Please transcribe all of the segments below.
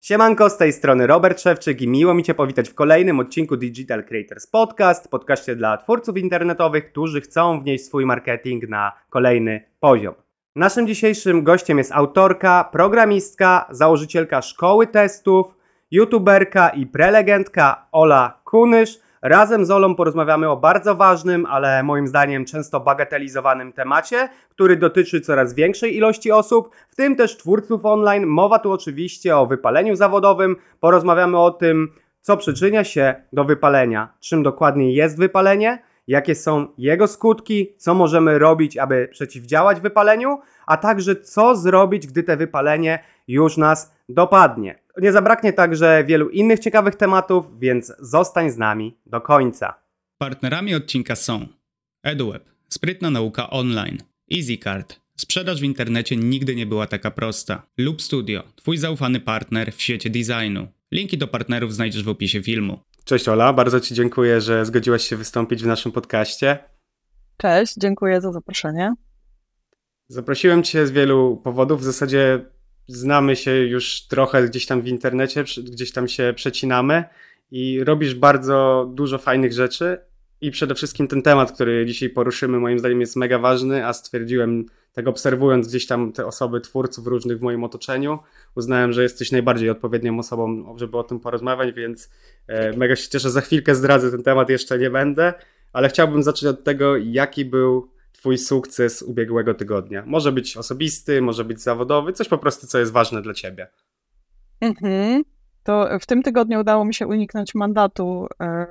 Siemanko, z tej strony Robert Szewczyk i miło mi Cię powitać w kolejnym odcinku Digital Creators Podcast, podcaście dla twórców internetowych, którzy chcą wnieść swój marketing na kolejny poziom. Naszym dzisiejszym gościem jest autorka, programistka, założycielka szkoły testów, youtuberka i prelegentka Ola Kunysz. Razem z Olą porozmawiamy o bardzo ważnym, ale moim zdaniem często bagatelizowanym temacie, który dotyczy coraz większej ilości osób, w tym też twórców online. Mowa tu oczywiście o wypaleniu zawodowym. Porozmawiamy o tym, co przyczynia się do wypalenia, czym dokładnie jest wypalenie, jakie są jego skutki, co możemy robić, aby przeciwdziałać wypaleniu, a także co zrobić, gdy te wypalenie już nas dopadnie. Nie zabraknie także wielu innych ciekawych tematów, więc zostań z nami do końca. Partnerami odcinka są EduWeb, sprytna nauka online, EasyCard, sprzedaż w internecie nigdy nie była taka prosta, Loop Studio, twój zaufany partner w świecie designu. Linki do partnerów znajdziesz w opisie filmu. Cześć Ola, bardzo Ci dziękuję, że zgodziłaś się wystąpić w naszym podcaście. Cześć, dziękuję za zaproszenie. Zaprosiłem Cię z wielu powodów. W zasadzie znamy się już trochę gdzieś tam w internecie, gdzieś tam się przecinamy i robisz bardzo dużo fajnych rzeczy. I przede wszystkim ten temat, który dzisiaj poruszymy, moim zdaniem jest mega ważny, a stwierdziłem, tak obserwując gdzieś tam te osoby, twórców różnych w moim otoczeniu, uznałem, że jesteś najbardziej odpowiednią osobą, żeby o tym porozmawiać, więc e, mega się cieszę. Za chwilkę zdradzę ten temat, jeszcze nie będę, ale chciałbym zacząć od tego, jaki był Twój sukces ubiegłego tygodnia. Może być osobisty, może być zawodowy, coś po prostu, co jest ważne dla Ciebie. Mhm. To w tym tygodniu udało mi się uniknąć mandatu e,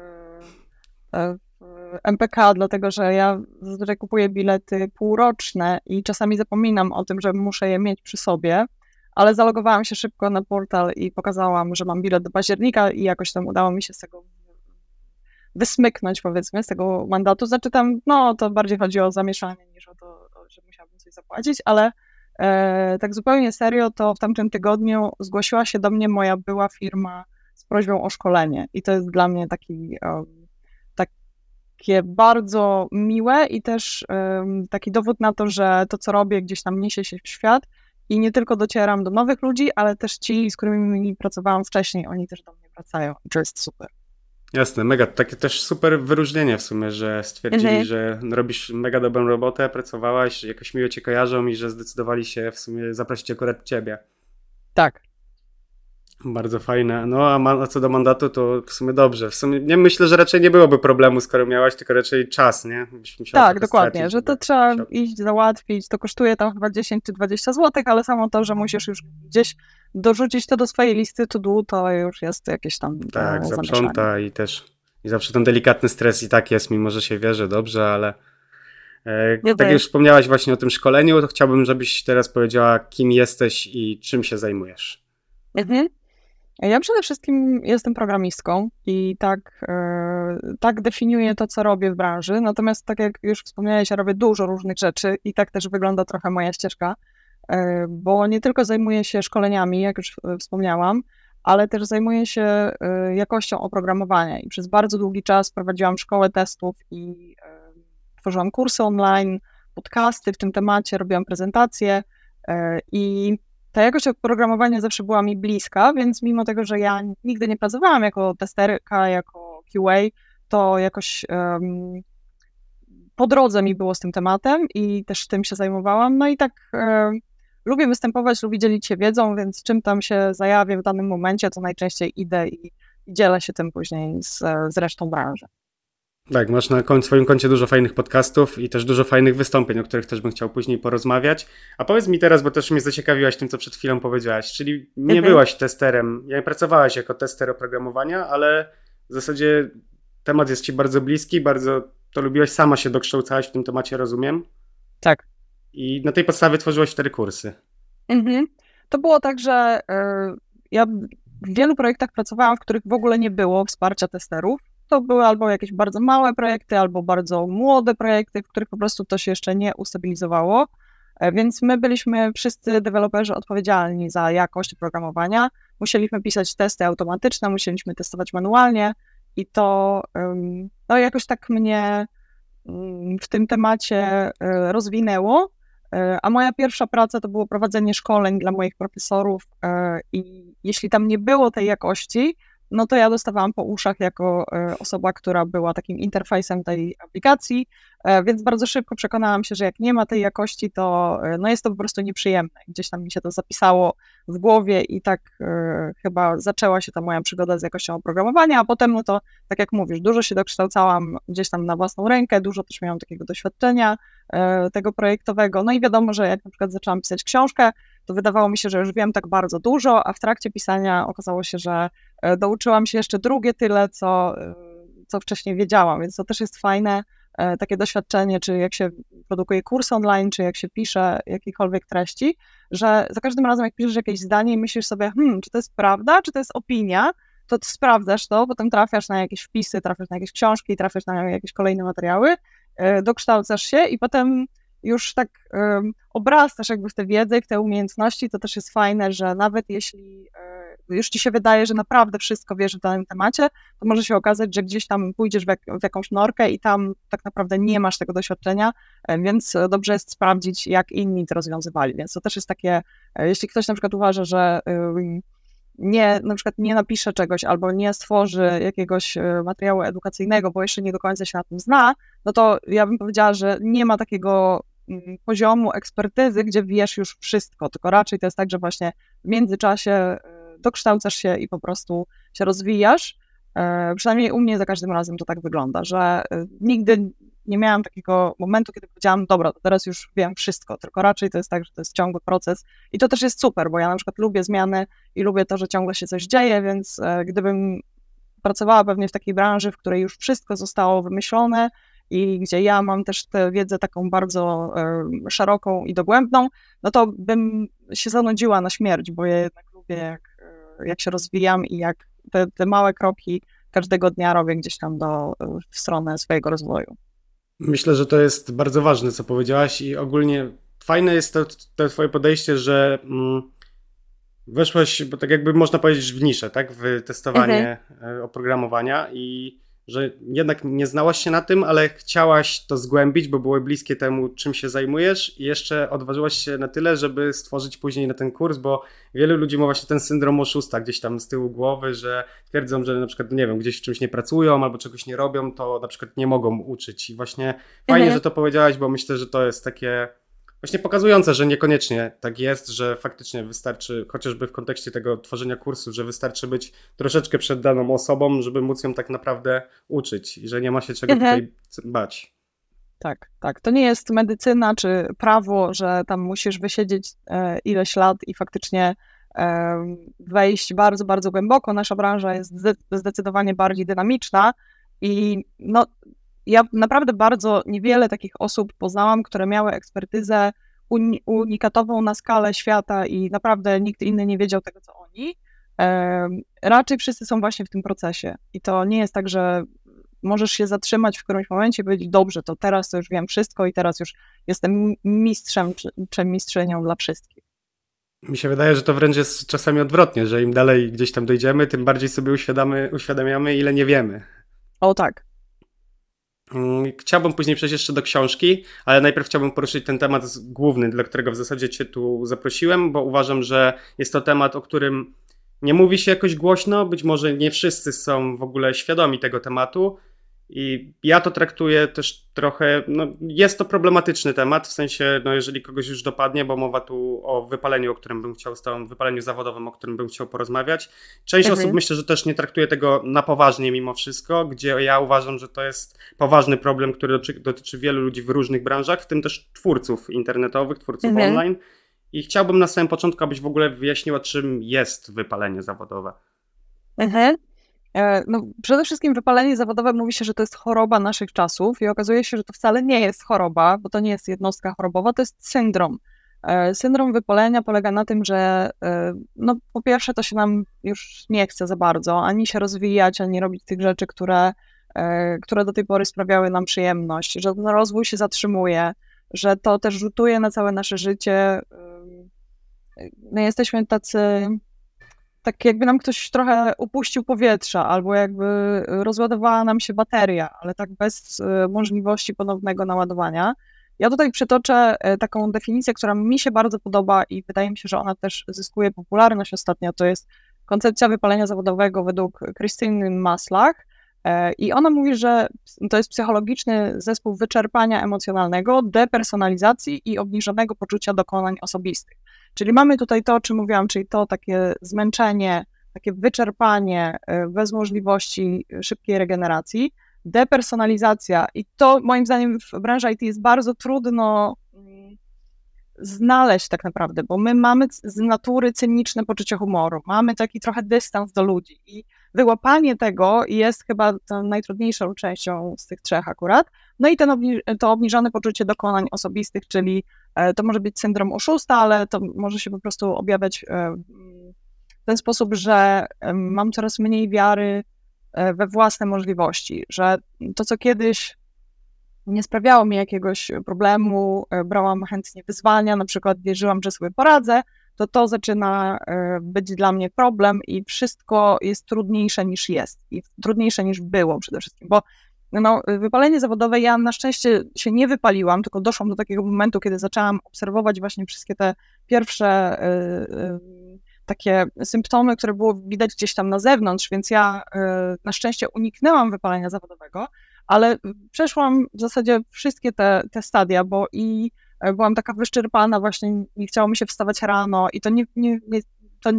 e, w MPK, dlatego że ja zazwyczaj kupuję bilety półroczne i czasami zapominam o tym, że muszę je mieć przy sobie, ale zalogowałam się szybko na portal i pokazałam, że mam bilet do października i jakoś tam udało mi się z tego wysmyknąć, powiedzmy, z tego mandatu. Znaczy tam, no, to bardziej chodzi o zamieszanie niż o to, że musiałabym coś zapłacić, ale e, tak zupełnie serio, to w tamtym tygodniu zgłosiła się do mnie moja była firma z prośbą o szkolenie i to jest dla mnie taki, um, takie bardzo miłe i też um, taki dowód na to, że to, co robię, gdzieś tam niesie się w świat i nie tylko docieram do nowych ludzi, ale też ci, z którymi pracowałam wcześniej, oni też do mnie wracają i to jest super. Jasne, mega. Takie też super wyróżnienie w sumie, że stwierdzili, mhm. że robisz mega dobrą robotę, pracowałaś, jakoś miło cię kojarzą i że zdecydowali się w sumie zaprosić akurat ciebie. Tak. Bardzo fajne. No a, a co do mandatu, to w sumie dobrze. W sumie nie myślę, że raczej nie byłoby problemu, skoro miałaś, tylko raczej czas, nie? tak, dokładnie, stracić, że to trzeba iść, załatwić. To kosztuje tam chyba 10 czy 20 zł, ale samo to, że musisz już gdzieś dorzucić to do swojej listy to do, to już jest jakieś tam Tak, e, zaprząta i też i zawsze ten delikatny stres i tak jest, mimo że się wierzy dobrze, ale e, tak jak już wspomniałaś właśnie o tym szkoleniu, to chciałbym, żebyś teraz powiedziała, kim jesteś i czym się zajmujesz. Mhm. Ja przede wszystkim jestem programistką i tak, e, tak definiuję to, co robię w branży. Natomiast, tak jak już wspomniałeś, ja robię dużo różnych rzeczy i tak też wygląda trochę moja ścieżka. E, bo nie tylko zajmuję się szkoleniami, jak już e, wspomniałam, ale też zajmuję się e, jakością oprogramowania i przez bardzo długi czas prowadziłam szkołę testów i tworzyłam kursy online, podcasty w tym temacie, robiłam prezentacje i ta jakość oprogramowania zawsze była mi bliska, więc mimo tego, że ja nigdy nie pracowałam jako testerka, jako QA, to jakoś um, po drodze mi było z tym tematem i też tym się zajmowałam. No i tak um, lubię występować, lubię dzielić się wiedzą, więc czym tam się zajawię w danym momencie, to najczęściej idę i, i dzielę się tym później z, z resztą branży. Tak, masz na swoim koncie dużo fajnych podcastów i też dużo fajnych wystąpień, o których też bym chciał później porozmawiać. A powiedz mi teraz, bo też mnie zaciekawiłaś tym, co przed chwilą powiedziałaś, czyli nie mhm. byłaś testerem, nie pracowałaś jako tester oprogramowania, ale w zasadzie temat jest ci bardzo bliski, bardzo to lubiłaś, sama się dokształcałaś w tym temacie, rozumiem? Tak. I na tej podstawie tworzyłaś cztery kursy. Mhm. To było tak, że y, ja w wielu projektach pracowałam, w których w ogóle nie było wsparcia testerów. To były albo jakieś bardzo małe projekty, albo bardzo młode projekty, w których po prostu to się jeszcze nie ustabilizowało. E, więc my byliśmy wszyscy deweloperzy odpowiedzialni za jakość programowania. Musieliśmy pisać testy automatyczne, musieliśmy testować manualnie i to no, jakoś tak mnie mm, w tym temacie e, rozwinęło. E, a moja pierwsza praca to było prowadzenie szkoleń dla moich profesorów i jeśli tam nie było tej jakości, no to ja dostawałam po uszach jako e, osoba, która była takim interfejsem tej aplikacji, e, więc bardzo szybko przekonałam się, że jak nie ma tej jakości, to e, no jest to po prostu nieprzyjemne. Gdzieś tam mi się to zapisało w głowie i tak chyba zaczęła się ta moja przygoda z jakością oprogramowania, a potem, no to tak jak mówisz, dużo się dokształcałam gdzieś tam na własną rękę, dużo też miałam takiego doświadczenia tego projektowego, no i wiadomo, że jak na przykład zaczęłam pisać książkę, to wydawało mi się, że już wiem tak bardzo dużo, a w trakcie pisania okazało się, że douczyłam się jeszcze drugie tyle, co, e, co wcześniej wiedziałam, więc to też jest fajne e, takie doświadczenie, czy jak się produkuje kurs online, czy jak się pisze jakiejkolwiek treści, że za każdym razem, jak piszesz jakieś zdanie i myślisz sobie, hmm, czy to jest prawda, czy to jest opinia, to sprawdzasz to, potem trafiasz na jakieś wpisy, trafiasz na jakieś książki, trafiasz na jakieś kolejne materiały, dokształcasz się i potem już tak um, obrastasz jakby w tę wiedzę, w te umiejętności, to też jest fajne, że nawet jeśli już ci się wydaje, że naprawdę wszystko wiesz w danym temacie, to może się okazać, że gdzieś tam pójdziesz w, jak, w jakąś norkę i tam tak naprawdę nie masz tego doświadczenia, y, więc dobrze jest sprawdzić, jak inni to rozwiązywali. Więc to też jest takie, y, jeśli ktoś na przykład uważa, że nie, na przykład nie napisze czegoś albo nie stworzy jakiegoś materiału edukacyjnego, bo jeszcze nie do końca się na tym zna, no to ja bym powiedziała, że nie ma takiego mm, poziomu ekspertyzy, gdzie wiesz już wszystko, tylko raczej to jest tak, że właśnie w międzyczasie dokształcasz się i po prostu się rozwijasz. E, przynajmniej u mnie za każdym razem to tak wygląda, że y, nigdy nie miałam takiego momentu, kiedy powiedziałam, dobra, teraz już wiem wszystko, tylko raczej to jest tak, że to jest ciągły proces i to też jest super, bo ja na przykład lubię zmiany i lubię to, że ciągle się coś dzieje, więc e, gdybym pracowała pewnie w takiej branży, w której już wszystko zostało wymyślone, i gdzie ja mam też tę wiedzę taką bardzo szeroką i dogłębną, no to bym się zanudziła na śmierć, bo ja jednak lubię, jak, e, jak się rozwijam i jak te, te małe kroki każdego dnia robię gdzieś tam do, w stronę swojego rozwoju. Myślę, że to jest bardzo ważne, co powiedziałaś i ogólnie fajne jest to, to twoje podejście, że mm, weszłaś, bo tak jakby można powiedzieć, w niszę, tak, w testowanie mhm. E, oprogramowania i że jednak nie znałaś się na tym, ale chciałaś to zgłębić, bo były bliskie temu, czym się zajmujesz i jeszcze odważyłaś się na tyle, żeby stworzyć później na ten kurs, bo wielu ludzi ma właśnie ten syndrom oszusta gdzieś tam z tyłu głowy, że twierdzą, że na przykład, nie wiem, gdzieś w czymś nie pracują albo czegoś nie robią, to na przykład nie mogą uczyć i właśnie fajnie, mhm. że to powiedziałaś, bo myślę, że to jest takie właśnie pokazujące, że niekoniecznie tak jest, że faktycznie wystarczy, chociażby w kontekście tego tworzenia kursu, że wystarczy być troszeczkę przed daną osobą, żeby móc ją tak naprawdę uczyć i że nie ma się czego mhm. tutaj bać. Tak, tak. To nie jest medycyna czy prawo, że tam musisz wysiedzieć e, ileś lat i faktycznie e, wejść bardzo, bardzo głęboko. Nasza branża jest zdecydowanie bardziej dynamiczna i no, ja naprawdę bardzo niewiele takich osób poznałam, które miały ekspertyzę unikatową na skalę świata i naprawdę nikt inny nie wiedział tego, co oni. Raczej wszyscy są właśnie w tym procesie. I to nie jest tak, że możesz się zatrzymać w którymś momencie i powiedzieć, dobrze, to teraz to już wiem wszystko i teraz już jestem mistrzem czy, czy mistrzynią dla wszystkich. Mi się wydaje, że to wręcz jest czasami odwrotnie, że im dalej gdzieś tam dojdziemy, tym bardziej sobie uświadamiamy, ile nie wiemy. O tak, chciałbym później przejść jeszcze do książki, ale najpierw chciałbym poruszyć ten temat główny, dla którego w zasadzie Cię tu zaprosiłem, bo uważam, że jest to temat, o którym nie mówi się jakoś głośno. Być może nie wszyscy są w ogóle świadomi tego tematu, i ja to traktuję też trochę, no jest to problematyczny temat, w sensie, no jeżeli kogoś już dopadnie, bo mowa tu o wypaleniu, o którym bym chciał, stałym wypaleniu zawodowym, o którym bym chciał porozmawiać. Część mhm. osób myślę, że też nie traktuje tego na poważnie mimo wszystko, gdzie ja uważam, że to jest poważny problem, który dotyczy, dotyczy wielu ludzi w różnych branżach, w tym też twórców internetowych, twórców mhm. online. I chciałbym na samym początku, abyś w ogóle wyjaśniła, czym jest wypalenie zawodowe. Mhm. E, no, przede wszystkim wypalenie zawodowe mówi się, że to jest choroba naszych czasów i okazuje się, że to wcale nie jest choroba, bo to nie jest jednostka chorobowa, to jest syndrom. E, syndrom wypalenia polega na tym, że e, no, po pierwsze to się nam już nie chce za bardzo, ani się rozwijać, ani robić tych rzeczy, które, które do tej pory sprawiały nam przyjemność, że ten rozwój się zatrzymuje, że to też rzutuje na całe nasze życie. No, jesteśmy tacy tak jakby nam ktoś trochę upuścił powietrza, albo jakby rozładowała nam się bateria, ale tak bez e, możliwości ponownego naładowania. Ja tutaj przytoczę e, taką definicję, która mi się bardzo podoba i wydaje mi się, że ona też zyskuje popularność ostatnio. To jest koncepcja wypalenia zawodowego według Krystyny Maslach. E, I ona mówi, że to jest psychologiczny zespół wyczerpania emocjonalnego, depersonalizacji i obniżonego poczucia dokonań osobistych. Czyli mamy tutaj to, o czym mówiłam, czyli to takie zmęczenie, takie wyczerpanie e, bez możliwości szybkiej regeneracji, depersonalizacja i to moim zdaniem w branży IT jest bardzo trudno mm, znaleźć tak naprawdę, bo my mamy z natury cyniczne poczucie humoru, mamy taki trochę dystans do ludzi i wyłapanie tego jest chyba najtrudniejszą częścią z tych trzech akurat. No i ten to obniżone poczucie dokonań osobistych, czyli e, to może być syndrom oszusta, ale to może się po prostu objawiać e, w ten sposób, że mam coraz mniej wiary e, we własne możliwości, że to, co kiedyś nie sprawiało mi jakiegoś problemu, brałam chętnie wyzwania, na przykład wierzyłam, że sobie poradzę, to to zaczyna e, być dla mnie problem i wszystko jest trudniejsze niż jest i trudniejsze niż było przede wszystkim, bo no, wypalenie zawodowe, ja na szczęście się nie wypaliłam, tylko doszłam do takiego momentu, kiedy zaczęłam obserwować właśnie wszystkie te pierwsze y, y, takie symptomy, które było widać gdzieś tam na zewnątrz, więc ja na szczęście uniknęłam wypalenia zawodowego, ale przeszłam w zasadzie wszystkie te, te stadia, bo i E, byłam taka wyczerpana, właśnie nie chciało mi się wstawać rano i to nie, nie, nie, to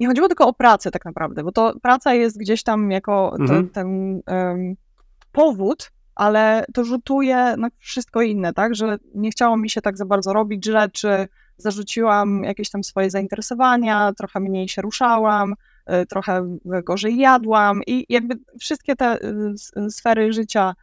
nie chodziło tylko o pracę tak naprawdę, bo to praca jest gdzieś tam jako mhm. ten, ten um, powód, ale to rzutuje na wszystko inne, tak, że nie chciało mi się tak za bardzo robić rzeczy, zarzuciłam jakieś tam swoje zainteresowania, trochę mniej się ruszałam, e, trochę gorzej jadłam i jakby wszystkie te e, sfery życia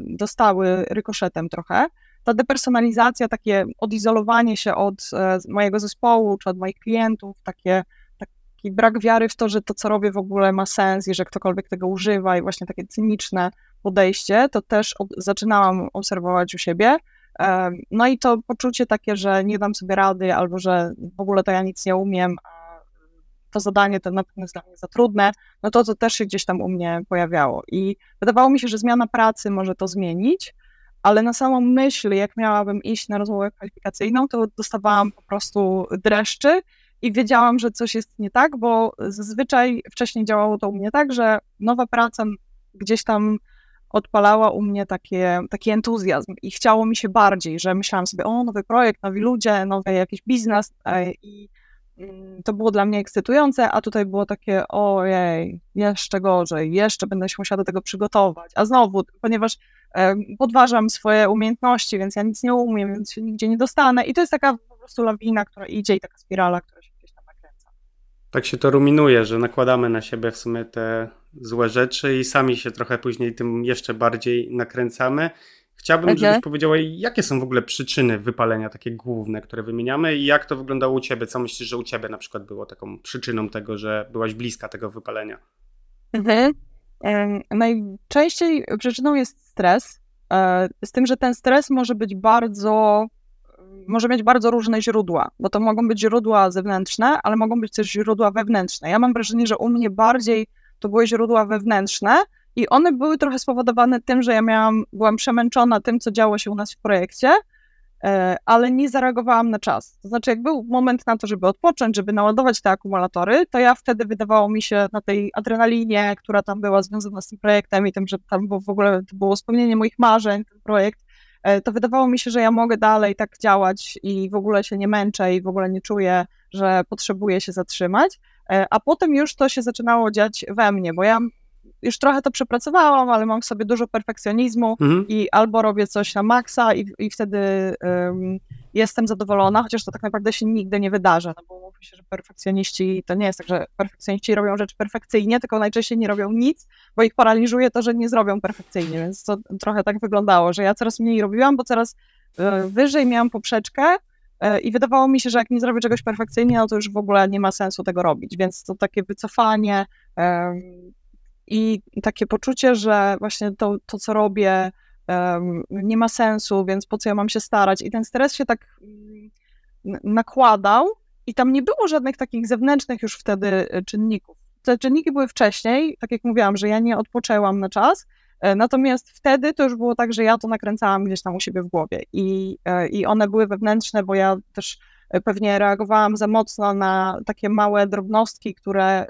dostały rykoszetem trochę ta depersonalizacja, takie odizolowanie się od e, mojego zespołu czy od moich klientów, takie, taki brak wiary w to, że to, co robię w ogóle ma sens i że ktokolwiek tego używa i właśnie takie cyniczne podejście, to też od, zaczynałam obserwować u siebie. E, no i to poczucie takie, że nie dam sobie rady albo że w ogóle to ja nic nie umiem, to zadanie to na pewno jest dla mnie za trudne, no to to też się gdzieś tam u mnie pojawiało. I wydawało mi się, że zmiana pracy może to zmienić, ale na samą myśl, jak miałabym iść na rozmowę kwalifikacyjną, to dostawałam po prostu dreszczy i wiedziałam, że coś jest nie tak, bo zazwyczaj wcześniej działało to u mnie tak, że nowa praca gdzieś tam odpalała u mnie takie, taki entuzjazm i chciało mi się bardziej, że myślałam sobie, o, nowy projekt, nowi ludzie, nowy jakiś biznes i mm, to było dla mnie ekscytujące, a tutaj było takie, ojej, jeszcze gorzej, jeszcze będę się musiała do tego przygotować. A znowu, ponieważ podważam swoje umiejętności, więc ja nic nie umiem, więc się nigdzie nie dostanę. I to jest taka po prostu lawina, która idzie i taka spirala, która się gdzieś tam nakręca. Tak się to ruminuje, że nakładamy na siebie w sumie te złe rzeczy i sami się trochę później tym jeszcze bardziej nakręcamy. Chciałbym, okay. żebyś powiedziała, jakie są w ogóle przyczyny wypalenia, takie główne, które wymieniamy i jak to wyglądało u ciebie? Co myślisz, że u ciebie na przykład było taką przyczyną tego, że byłaś bliska tego wypalenia? Mhm. Najczęściej przyczyną jest stres, e, z tym, że ten stres może być bardzo, może mieć bardzo różne źródła, bo to mogą być źródła zewnętrzne, ale mogą być też źródła wewnętrzne. Ja mam wrażenie, że u mnie bardziej to były źródła wewnętrzne i one były trochę spowodowane tym, że ja miałam, byłam przemęczona tym, co działo się u nas w projekcie, ale nie zareagowałam na czas. To znaczy, jak był moment na to, żeby odpocząć, żeby naładować te akumulatory, to ja wtedy wydawało mi się na tej adrenalinie, która tam była związana z tym projektem i tym, że tam było w ogóle to było spełnienie moich marzeń, ten projekt, e, to wydawało mi się, że ja mogę dalej tak działać i w ogóle się nie męczę i w ogóle nie czuję, że potrzebuję się zatrzymać. E, a potem już to się zaczynało dziać we mnie, bo ja już trochę to przepracowałam, ale mam w sobie dużo perfekcjonizmu mhm. i albo robię coś na maksa i, i wtedy um, jestem zadowolona, chociaż to tak naprawdę się nigdy nie wydarzy, no bo mówi się, że perfekcjoniści, to nie jest tak, że perfekcjoniści robią rzeczy perfekcyjnie, tylko najczęściej nie robią nic, bo ich paraliżuje to, że nie zrobią perfekcyjnie, więc to trochę tak wyglądało, że ja coraz mniej robiłam, bo coraz e, wyżej miałam poprzeczkę, e, i wydawało mi się, że jak nie zrobię czegoś perfekcyjnie, no to już w ogóle nie ma sensu tego robić. Więc to takie wycofanie, i takie poczucie, że właśnie to, to co robię, um, nie ma sensu, więc po co ja mam się starać. I ten stres się tak mm, nakładał, i tam nie było żadnych takich zewnętrznych już wtedy e, czynników. Te czynniki były wcześniej, tak jak mówiłam, że ja nie odpoczęłam na czas, e, Natomiast wtedy to już było tak, że ja to nakręcałam gdzieś tam u siebie w głowie i, e, i one były wewnętrzne, bo ja też pewnie reagowałam za mocno na takie małe drobnostki, które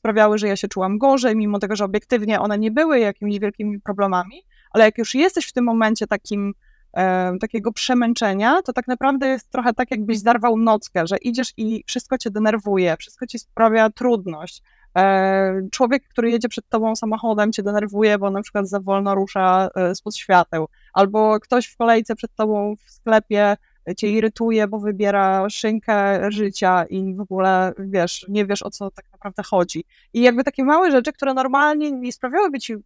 sprawiały, że ja się czułam gorzej, mimo tego, że obiektywnie one nie były jakimiś wielkimi problemami, ale jak już jesteś w tym momencie takim e, takiego przemęczenia, to tak naprawdę jest trochę tak, jakbyś zarwał nockę, że idziesz i wszystko cię denerwuje, wszystko ci sprawia trudność. E, człowiek, który jedzie przed tobą samochodem, cię denerwuje, bo na przykład za wolno rusza e, spod świateł, albo ktoś w kolejce przed tobą w sklepie cię irytuje, bo wybiera szynkę życia i w ogóle wiesz, nie wiesz o co tak naprawdę chodzi. I jakby takie małe rzeczy, które normalnie nie sprawiałyby ci mm,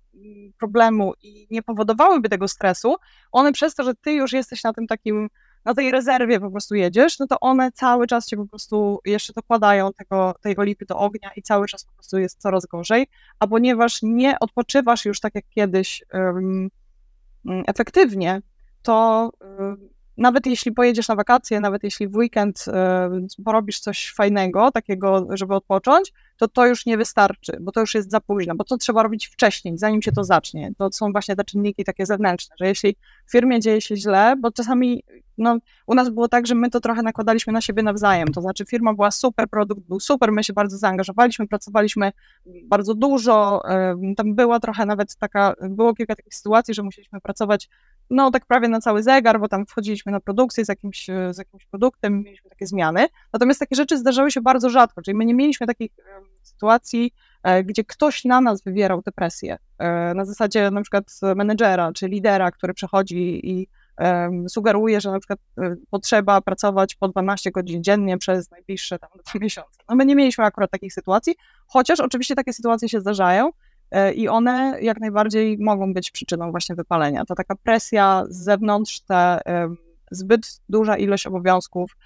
problemu i nie powodowałyby tego stresu, one przez to, że ty już jesteś na tym takim, na tej rezerwie po prostu jedziesz, no to one cały czas cię po prostu jeszcze dokładają tego, tej olipy do ognia i cały czas po prostu jest coraz gorzej, a ponieważ nie odpoczywasz już tak jak kiedyś um, efektywnie, to um, nawet jeśli pojedziesz na wakacje, nawet jeśli w weekend y, porobisz coś fajnego, takiego, żeby odpocząć, to to już nie wystarczy, bo to już jest za późno, bo to trzeba robić wcześniej, zanim się to zacznie. To są właśnie te czynniki takie zewnętrzne, że jeśli w firmie dzieje się źle, bo czasami no, u nas było tak, że my to trochę nakładaliśmy na siebie nawzajem, to znaczy firma była super, produkt był super, my się bardzo zaangażowaliśmy, pracowaliśmy bardzo dużo, tam była trochę nawet taka, było kilka takich sytuacji, że musieliśmy pracować no tak prawie na cały zegar, bo tam wchodziliśmy na produkcję z jakimś, z jakimś produktem, mieliśmy takie zmiany, natomiast takie rzeczy zdarzały się bardzo rzadko, czyli my nie mieliśmy takich sytuacji, e, gdzie ktoś na nas wywierał tę presję, e, na zasadzie na przykład menedżera czy lidera, który przechodzi i sugeruje, że na przykład e, potrzeba pracować po 12 godzin dziennie przez najbliższe tam dwa miesiące. No my nie mieliśmy akurat takich sytuacji, chociaż oczywiście takie sytuacje się zdarzają i one jak najbardziej mogą być przyczyną właśnie wypalenia. To taka presja z zewnątrz, te zbyt duża ilość obowiązków,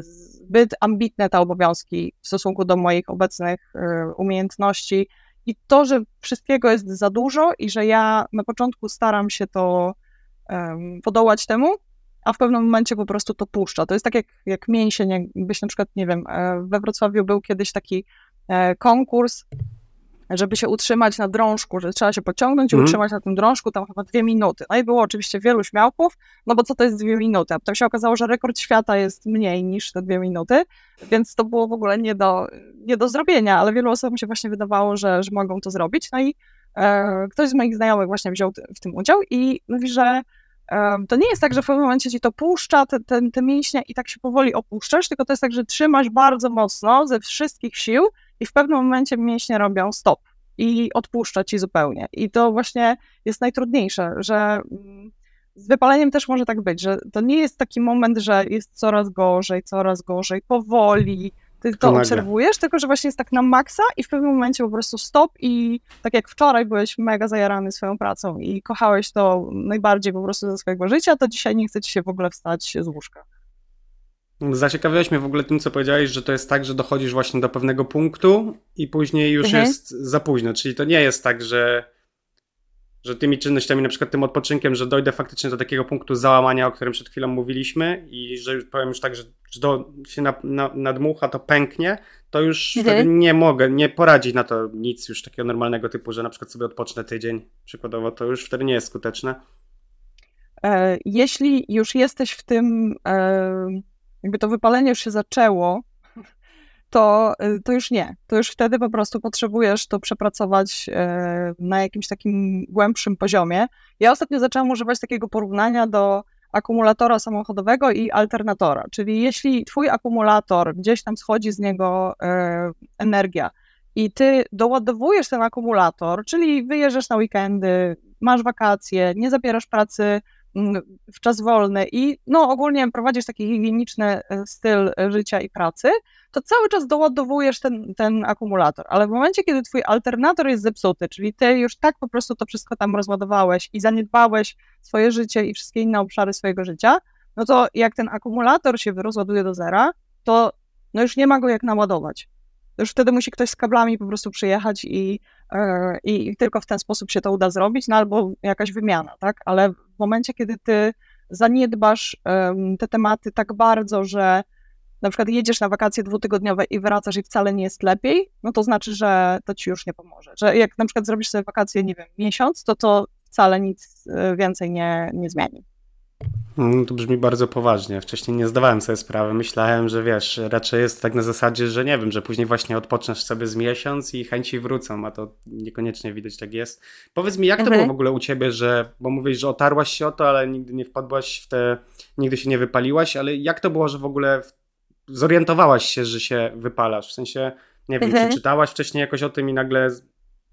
zbyt ambitne te obowiązki w stosunku do moich obecnych e, umiejętności i to, że wszystkiego jest za dużo i że ja na początku staram się to podołać temu, a w pewnym momencie po prostu to puszcza. To jest tak jak, jak mięsień, jakbyś na przykład, nie wiem, e, we Wrocławiu był kiedyś taki e, konkurs żeby się utrzymać na drążku, że trzeba się pociągnąć i mm. utrzymać na tym drążku tam chyba dwie minuty. No i było oczywiście wielu śmiałków, no bo co to jest dwie minuty? A potem się okazało, że rekord świata jest mniej niż te dwie minuty, więc to było w ogóle nie do, nie do zrobienia, ale wielu osobom się właśnie wydawało, że, że mogą to zrobić. No i e, ktoś z moich znajomych właśnie wziął w tym udział i mówi, że e, to nie jest tak, że w pewnym momencie ci to puszcza, te, te, te mięśnie i tak się powoli opuszczasz, tylko to jest tak, że trzymasz bardzo mocno ze wszystkich sił i w pewnym momencie mięśnie robią stop i odpuszcza ci zupełnie. I to właśnie jest najtrudniejsze, że mm, z wypaleniem też może tak być, że to nie jest taki moment, że jest coraz gorzej, coraz gorzej, powoli, ty to obserwujesz, tylko że właśnie jest tak na maksa i w pewnym momencie po prostu stop i tak jak wczoraj byłeś mega zajarany swoją pracą i kochałeś to najbardziej po prostu ze swojego życia, to dzisiaj nie chce ci się w ogóle wstać z łóżka. Zaciekawiłeś mnie w ogóle tym, co powiedziałeś, że to jest tak, że dochodzisz właśnie do pewnego punktu i później już mhm. jest za późno. Czyli to nie jest tak, że, że tymi czynnościami, na przykład tym odpoczynkiem, że dojdę faktycznie do takiego punktu załamania, o którym przed chwilą mówiliśmy i że powiem już tak, że, do, się na, na, nadmucha, to pęknie, to już mhm. wtedy nie mogę, nie poradzić na to nic już takiego normalnego typu, że na przykład sobie odpocznę tydzień przykładowo, to już wtedy nie jest skuteczne. E, jeśli już jesteś w tym e, jakby to wypalenie już się zaczęło, to, y, to już nie. To już wtedy po prostu potrzebujesz to przepracować e, na jakimś takim głębszym poziomie. Ja ostatnio zaczęłam używać takiego porównania do akumulatora samochodowego i alternatora. Czyli jeśli twój akumulator, gdzieś tam schodzi z niego e, energia i ty doładowujesz ten akumulator, czyli wyjeżdżasz na weekendy, masz wakacje, nie zabierasz pracy w czas wolny i no ogólnie prowadzisz taki higieniczny e, styl życia i pracy, to cały czas doładowujesz ten, ten akumulator, ale w momencie, kiedy twój alternator jest zepsuty, czyli ty już tak po prostu to wszystko tam rozładowałeś i zaniedbałeś swoje życie i wszystkie inne obszary swojego życia, no to jak ten akumulator się rozładuje do zera, to no już nie ma go jak naładować. Już wtedy musi ktoś z kablami po prostu przyjechać i, i tylko w ten sposób się to uda zrobić, no albo jakaś wymiana, tak? Ale w momencie, kiedy ty zaniedbasz te tematy tak bardzo, że na przykład jedziesz na wakacje dwutygodniowe i wracasz i wcale nie jest lepiej, no to znaczy, że to ci już nie pomoże. Że jak na przykład zrobisz sobie wakacje, nie wiem, miesiąc, to to wcale nic e, więcej nie, nie zmieni. Mm, to brzmi bardzo poważnie. Wcześniej nie zdawałem sobie sprawy. Myślałem, że wiesz, raczej jest tak na zasadzie, że nie wiem, że później właśnie odpoczniesz sobie z miesiąc i chęci wrócą, a to niekoniecznie widać tak jest. Powiedz mi, jak to Mhm. było w ogóle u ciebie, że, bo mówisz, że otarłaś się o to, ale nigdy nie wpadłaś w te, nigdy się nie wypaliłaś, ale jak to było, że w ogóle zorientowałaś się, że się wypalasz? W sensie, nie wiem, Mhm. czy czytałaś wcześniej jakoś o tym i nagle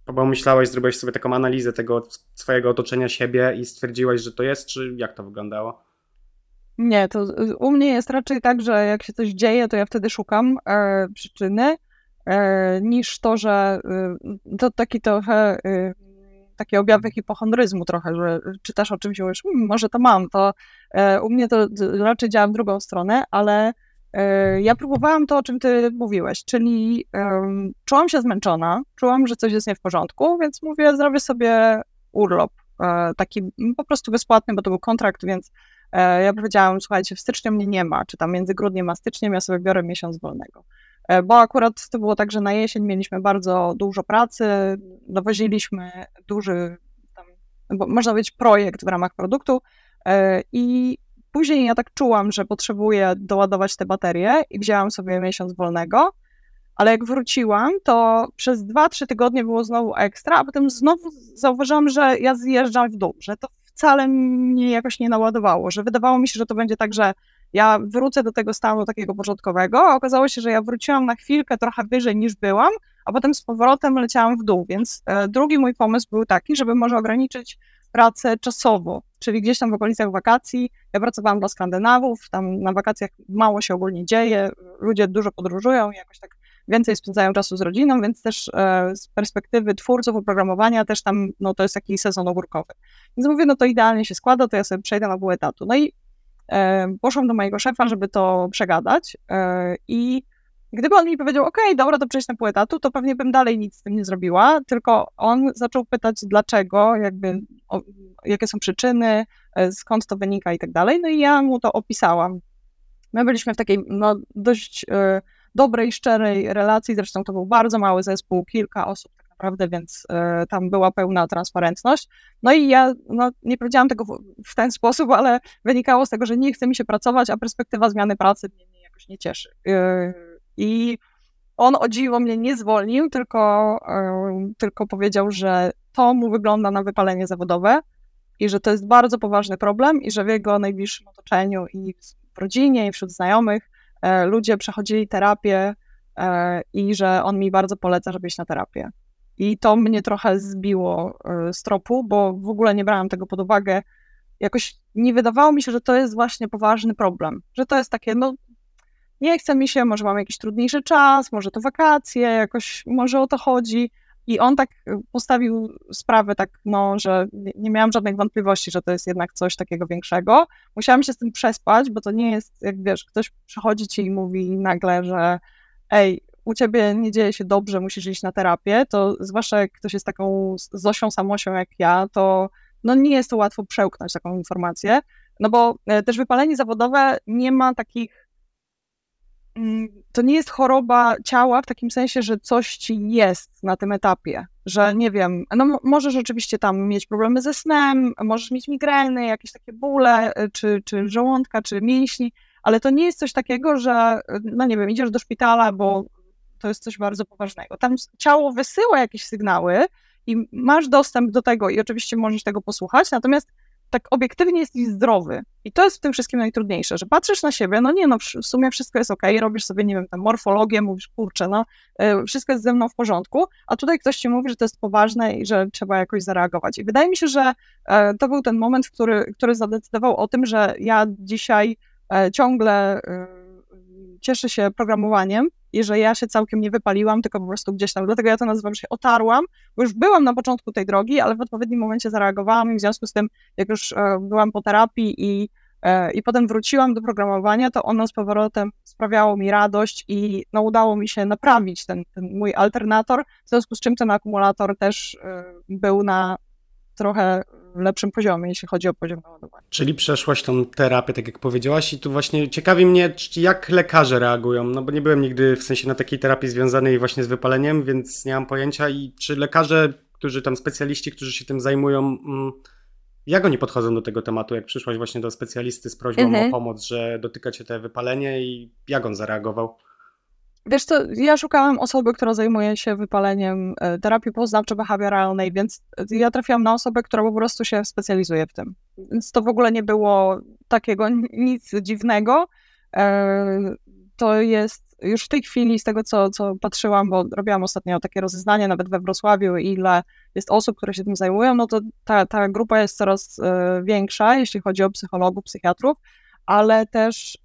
pomyślałaś, zrobiłaś sobie taką analizę tego swojego otoczenia siebie i stwierdziłaś, że to jest, czy jak to wyglądało? Nie, to y, u mnie jest raczej tak, że jak się coś dzieje, to ja wtedy szukam e, przyczyny, e, niż to, że y, to taki trochę y, takie objawy hipochondryzmu trochę, że czytasz o czymś i mówisz, hmm, może to mam, to e, u mnie to raczej działa w drugą stronę, ale e, ja próbowałam to, o czym ty mówiłeś, czyli czułam się zmęczona, czułam, że coś jest nie w porządku, więc mówię, zrobię sobie urlop, e, taki po prostu bezpłatny, bo to był kontrakt, więc E, Ja powiedziałam, słuchajcie, w styczniu mnie nie ma, czy tam między grudniem a styczniem ja sobie biorę miesiąc wolnego. E, Bo akurat to było tak, że na jesień mieliśmy bardzo dużo pracy, dowoziliśmy duży, tam, można powiedzieć, projekt w ramach produktu e, i później ja tak czułam, że potrzebuję doładować te baterie i wzięłam sobie miesiąc wolnego, ale jak wróciłam, to przez 2-3 tygodnie było znowu ekstra, a potem znowu zauważyłam, że ja zjeżdżam w dół, że to wcale mnie jakoś nie naładowało, że wydawało mi się, że to będzie tak, że ja wrócę do tego stanu takiego początkowego, a okazało się, że ja wróciłam na chwilkę trochę wyżej niż byłam, a potem z powrotem leciałam w dół, więc e, drugi mój pomysł był taki, żeby może ograniczyć pracę czasowo, czyli gdzieś tam w okolicach wakacji. Ja pracowałam dla Skandynawów, tam na wakacjach mało się ogólnie dzieje, ludzie dużo podróżują i jakoś tak więcej spędzają czasu z rodziną, więc też e, z perspektywy twórców oprogramowania też tam, no to jest taki sezon ogórkowy. Więc mówię, no to idealnie się składa, to ja sobie przejdę na pół etatu. No i e, poszłam do mojego szefa, żeby to przegadać e, i gdyby on mi powiedział, ok, dobra, to przejść na pół etatu, to pewnie bym dalej nic z tym nie zrobiła, tylko on zaczął pytać dlaczego, jakby o, jakie są przyczyny, e, skąd to wynika i tak dalej, no i ja mu to opisałam. My byliśmy w takiej no, dość e, dobrej, szczerej relacji, zresztą to był bardzo mały zespół, kilka osób tak naprawdę, więc e, tam była pełna transparentność. No i ja no, nie powiedziałam tego w, w ten sposób, ale wynikało z tego, że nie chce mi się pracować, a perspektywa zmiany pracy mnie, mnie jakoś nie cieszy. E, I on o dziwo mnie nie zwolnił, tylko, e, tylko powiedział, że to mu wygląda na wypalenie zawodowe i że to jest bardzo poważny problem i że w jego najbliższym otoczeniu i w rodzinie i wśród znajomych ludzie przechodzili terapię e, i że on mi bardzo poleca, żeby iść na terapię. I to mnie trochę zbiło e, z tropu, bo w ogóle nie brałam tego pod uwagę. Jakoś nie wydawało mi się, że to jest właśnie poważny problem. Że to jest takie, no nie chce mi się, może mam jakiś trudniejszy czas, może to wakacje, jakoś może o to chodzi. I on tak y, postawił sprawę tak, no, że nie- miałam żadnych wątpliwości, że to jest jednak coś takiego większego. Musiałam się z tym przespać, bo to nie jest, jak wiesz, ktoś przychodzi ci i mówi nagle, że ej, u ciebie nie dzieje się dobrze, musisz iść na terapię, to zwłaszcza jak ktoś jest taką Zosią Samosią jak ja, to no nie jest to łatwo przełknąć taką informację, no bo e, też wypalenie zawodowe nie ma takich to nie jest choroba ciała w takim sensie, że coś ci jest na tym etapie, że nie wiem, no mo- możesz oczywiście tam mieć problemy ze snem, możesz mieć migreny, jakieś takie bóle, y, czy, czy żołądka, czy mięśni, ale to nie jest coś takiego, że no nie wiem, idziesz do szpitala, bo to jest coś bardzo poważnego. Tam ciało wysyła jakieś sygnały i masz dostęp do tego i oczywiście możesz tego posłuchać, natomiast tak obiektywnie jesteś zdrowy. I to jest w tym wszystkim najtrudniejsze, że patrzysz na siebie, no nie no, w sumie wszystko jest okej, robisz sobie, nie wiem, tam morfologię, mówisz, kurczę, no e, wszystko jest ze mną w porządku, a tutaj ktoś ci mówi, że to jest poważne i że trzeba jakoś zareagować. I wydaje mi się, że e, to był ten moment, który, który zadecydował o tym, że ja dzisiaj e, ciągle cieszę się programowaniem i że ja się całkiem nie wypaliłam, tylko po prostu gdzieś tam, dlatego ja to nazywam, się otarłam, bo już byłam na początku tej drogi, ale w odpowiednim momencie zareagowałam i w związku z tym, jak już e, byłam po terapii i, e, i potem wróciłam do programowania, to ono z powrotem sprawiało mi radość i no, udało mi się naprawić ten, ten mój alternator, w związku z czym ten akumulator też e, był na trochę lepszym poziomie, jeśli chodzi o poziom naładowania. Czyli przeszłaś tą terapię, tak jak powiedziałaś, i tu właśnie ciekawi mnie, jak lekarze reagują, no bo nie byłem nigdy w sensie na takiej terapii związanej właśnie z wypaleniem, więc nie mam pojęcia i czy lekarze, którzy tam specjaliści, którzy się tym zajmują, mm, Jak oni podchodzą do tego tematu, jak przyszłaś właśnie do specjalisty z prośbą Mhm. o pomoc, że dotyka cię te wypalenie i jak on zareagował? Wiesz co, ja szukałam osoby, która zajmuje się wypaleniem e, terapii poznawczo-behawioralnej, więc e, ja trafiłam na osobę, która po prostu się specjalizuje w tym. Więc to w ogóle nie było takiego nic dziwnego. E, To jest już w tej chwili, z tego co, co patrzyłam, bo robiłam ostatnio takie rozeznanie nawet we Wrocławiu, ile jest osób, które się tym zajmują, no to ta, ta grupa jest coraz większa, jeśli chodzi o psychologów, psychiatrów, ale też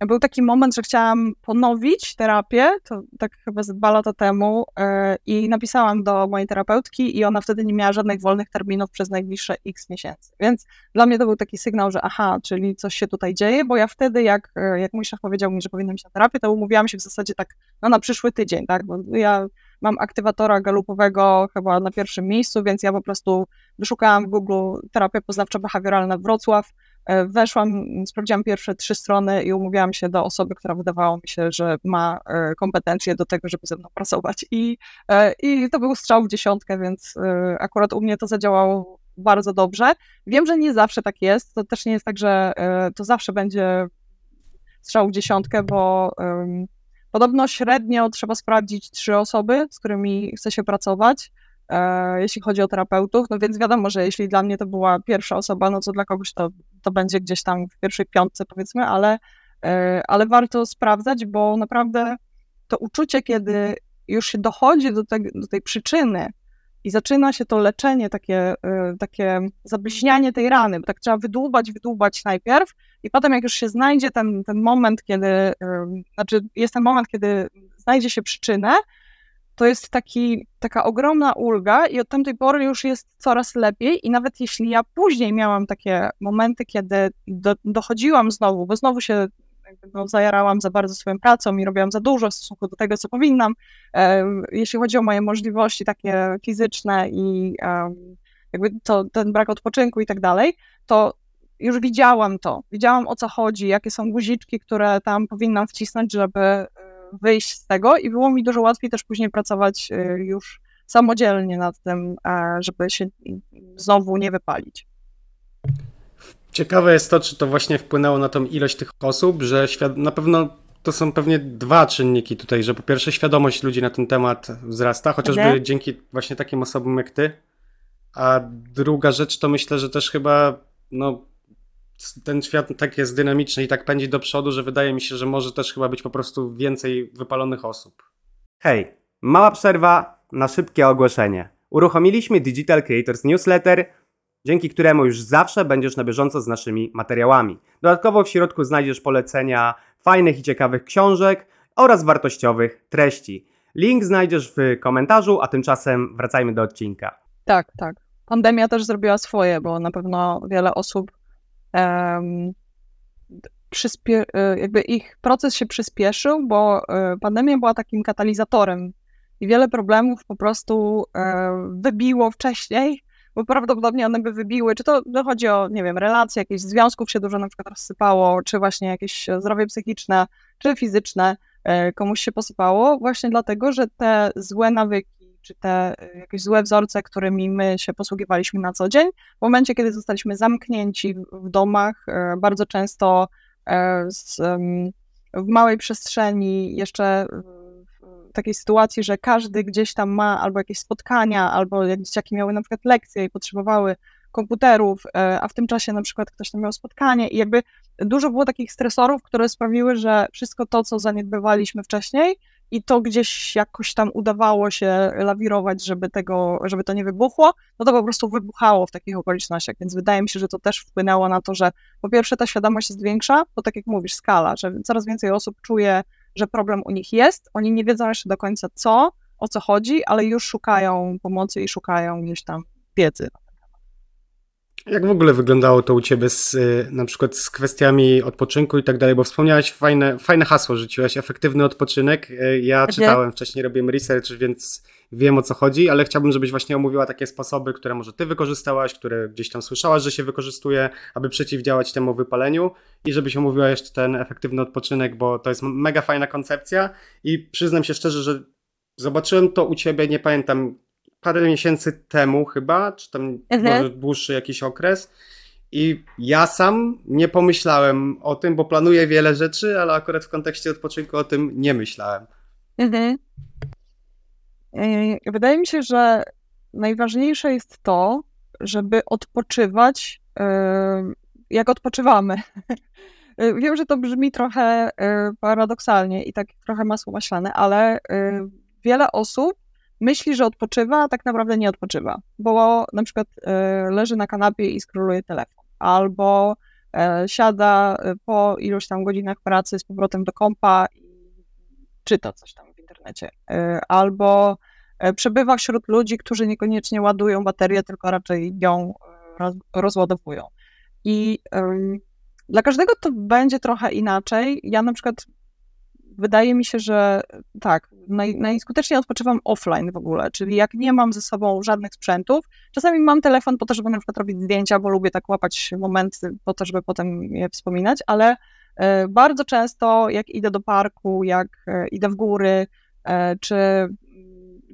był taki moment, że chciałam ponowić terapię, to tak chyba z dwa lata temu, e, i napisałam do mojej terapeutki, i ona wtedy nie miała żadnych wolnych terminów przez najbliższe x miesięcy. Więc dla mnie to był taki sygnał, że aha, czyli coś się tutaj dzieje, bo ja wtedy, jak, e, jak mój szef powiedział mi, że powinnam iść na terapię, to umówiłam się w zasadzie tak no, na przyszły tydzień, tak, bo ja mam aktywatora galupowego chyba na pierwszym miejscu, więc ja po prostu wyszukałam w Google terapia poznawczo-behawioralna Wrocław, Weszłam, sprawdziłam pierwsze trzy strony i umówiłam się do osoby, która wydawało mi się, że ma e, kompetencje do tego, żeby ze mną pracować. I, e, i to był strzał w dziesiątkę, więc e, akurat u mnie to zadziałało bardzo dobrze. Wiem, że nie zawsze tak jest. To też nie jest tak, że e, to zawsze będzie strzał w dziesiątkę, bo podobno średnio trzeba sprawdzić trzy osoby, z którymi chce się pracować e, jeśli chodzi o terapeutów, no więc wiadomo, że jeśli dla mnie to była pierwsza osoba, no to dla kogoś to, to będzie gdzieś tam w pierwszej piątce powiedzmy, ale, e, ale warto sprawdzać, bo naprawdę to uczucie, kiedy już się dochodzi do, te, do tej przyczyny i zaczyna się to leczenie, takie, e, takie zabliźnianie tej rany, bo tak trzeba wydłubać, wydłubać najpierw i potem jak już się znajdzie ten, ten moment, kiedy, e, znaczy jest ten moment, kiedy znajdzie się przyczynę, to jest taki, taka ogromna ulga i od tamtej pory już jest coraz lepiej i nawet jeśli ja później miałam takie momenty, kiedy do, dochodziłam znowu, bo znowu się no, zajarałam za bardzo swoją pracą i robiłam za dużo w stosunku do tego, co powinnam, e, jeśli chodzi o moje możliwości takie fizyczne i e, jakby to, ten brak odpoczynku i tak dalej, to już widziałam to, widziałam o co chodzi, jakie są guziczki, które tam powinnam wcisnąć, żeby wyjść z tego i było mi dużo łatwiej też później pracować e, już samodzielnie nad tym, żeby się znowu nie wypalić. Ciekawe jest to, czy to właśnie wpłynęło na tą ilość tych osób, że na pewno to są pewnie dwa czynniki tutaj, że po pierwsze świadomość ludzi na ten temat wzrasta, chociażby Mhm. dzięki właśnie takim osobom jak ty, a druga rzecz to myślę, że też chyba no, ten świat tak jest dynamiczny i tak pędzi do przodu, że wydaje mi się, że może też chyba być po prostu więcej wypalonych osób. Hej, mała przerwa na szybkie ogłoszenie. Uruchomiliśmy Digital Creators Newsletter, dzięki któremu już zawsze będziesz na bieżąco z naszymi materiałami. Dodatkowo w środku znajdziesz polecenia fajnych i ciekawych książek oraz wartościowych treści. Link znajdziesz w komentarzu, a tymczasem wracajmy do odcinka. Tak, tak. Pandemia też zrobiła swoje, bo na pewno wiele osób em, przyspie- e, jakby ich proces się przyspieszył, bo e, pandemia była takim katalizatorem i wiele problemów po prostu e, wybiło wcześniej, bo prawdopodobnie one by wybiły, czy to no, chodzi o, nie wiem, relacje, jakieś związków się dużo na przykład rozsypało, czy właśnie jakieś zdrowie psychiczne, czy fizyczne komuś się posypało, właśnie dlatego, że te złe nawyki, czy te e, jakieś złe wzorce, którymi my się posługiwaliśmy na co dzień, w momencie, kiedy zostaliśmy zamknięci w- domach, e, bardzo często e, z, w małej przestrzeni, jeszcze w takiej sytuacji, że każdy gdzieś tam ma albo jakieś spotkania, albo jak dzieciaki miały na przykład lekcje i potrzebowały komputerów, e, a w tym czasie na przykład ktoś tam miał spotkanie i jakby dużo było takich stresorów, które sprawiły, że wszystko to, co zaniedbywaliśmy wcześniej i to gdzieś jakoś tam udawało się lawirować, żeby tego, żeby to nie wybuchło, no to po prostu wybuchało w takich okolicznościach, więc wydaje mi się, że to też wpłynęło na to, że po pierwsze ta świadomość jest większa, bo tak jak mówisz, skala, że coraz więcej osób czuje, że problem u nich jest, oni nie wiedzą jeszcze do końca co, o co chodzi, ale już szukają pomocy i szukają gdzieś tam wiedzy. Jak w ogóle wyglądało to u Ciebie z, y, na przykład z kwestiami odpoczynku i tak dalej, bo wspomniałaś fajne, fajne hasło, rzuciłaś, efektywny odpoczynek. Y, Ja Mhm. czytałem wcześniej, robiłem research, więc wiem o co chodzi, ale chciałbym, żebyś właśnie omówiła takie sposoby, które może Ty wykorzystałaś, które gdzieś tam słyszałaś, że się wykorzystuje, aby przeciwdziałać temu wypaleniu i żebyś omówiła jeszcze ten efektywny odpoczynek, bo to jest mega fajna koncepcja i przyznam się szczerze, że zobaczyłem to u Ciebie, nie pamiętam parę miesięcy temu chyba, czy tam Mhm. może dłuższy jakiś okres. I ja sam nie pomyślałem o tym, bo planuję wiele rzeczy, ale akurat w kontekście odpoczynku o tym nie myślałem. Mhm. Wydaje mi się, że najważniejsze jest to, żeby odpoczywać, jak odpoczywamy. Wiem, że to brzmi trochę yy, paradoksalnie i tak trochę masło maślane, ale yy, wiele osób myśli, że odpoczywa, a tak naprawdę nie odpoczywa, bo na przykład yy, leży na kanapie i skroluje telefon, albo yy, siada yy, po iluś tam godzinach pracy z powrotem do kompa i czyta coś tam w internecie, albo e, przebywa wśród ludzi, którzy niekoniecznie ładują baterię, tylko raczej ją e, roz- rozładowują. I dla każdego to będzie trochę inaczej. Ja na przykład wydaje mi się, że tak, naj, najskuteczniej odpoczywam offline w ogóle, czyli jak nie mam ze sobą żadnych sprzętów. Czasami mam telefon po to, żeby na przykład robić zdjęcia, bo lubię tak łapać momenty po to, żeby potem je wspominać, ale e, bardzo często jak idę do parku, jak e, idę w góry, e, czy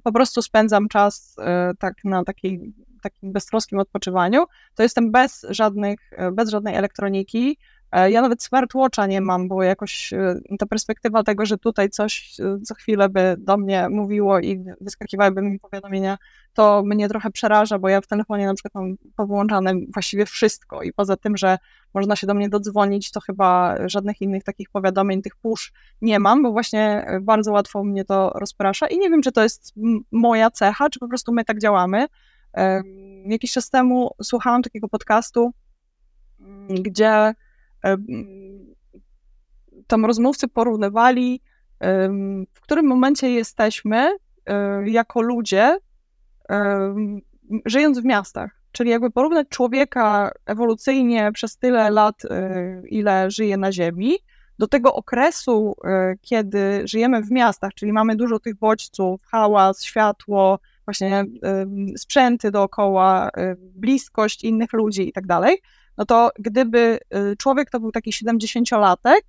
po prostu spędzam czas tak na takiej, takim beztroskim odpoczywaniu, to jestem bez żadnych, bez żadnej elektroniki. E, Ja nawet smartwatcha nie mam, bo jakoś e, ta perspektywa tego, że tutaj coś e, co chwilę by do mnie mówiło i wyskakiwałyby mi powiadomienia, to mnie trochę przeraża, bo ja w telefonie na przykład mam powyłączane właściwie wszystko i poza tym, że można się do mnie dodzwonić, to chyba żadnych innych takich powiadomień, tych push nie mam, bo właśnie e, bardzo łatwo mnie to rozprasza i nie wiem, czy to jest moja cecha, czy po prostu my tak działamy. Jakiś czas temu słuchałam takiego podcastu, mm, gdzie tam rozmówcy porównywali, w którym momencie jesteśmy e, jako ludzie, żyjąc w miastach. Czyli jakby porównać człowieka ewolucyjnie przez tyle lat, e, ile żyje na Ziemi, do tego okresu, e, kiedy żyjemy w miastach, czyli mamy dużo tych bodźców, hałas, światło, właśnie sprzęty dookoła, bliskość innych ludzi i tak dalej, no to gdyby e, człowiek to był taki 70-latek,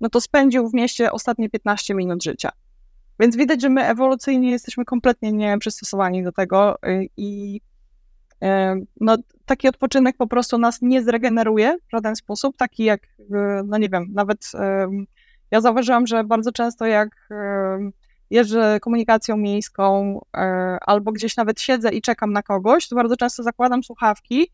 no to spędził w mieście ostatnie 15 minut życia. Więc widać, że my ewolucyjnie jesteśmy kompletnie nieprzystosowani do tego y, i y, no, taki odpoczynek po prostu nas nie zregeneruje w żaden sposób, taki jak, y, no nie wiem, nawet ja zauważyłam, że bardzo często jak jeżdżę komunikacją miejską y, albo gdzieś nawet siedzę i czekam na kogoś, to bardzo często zakładam słuchawki y,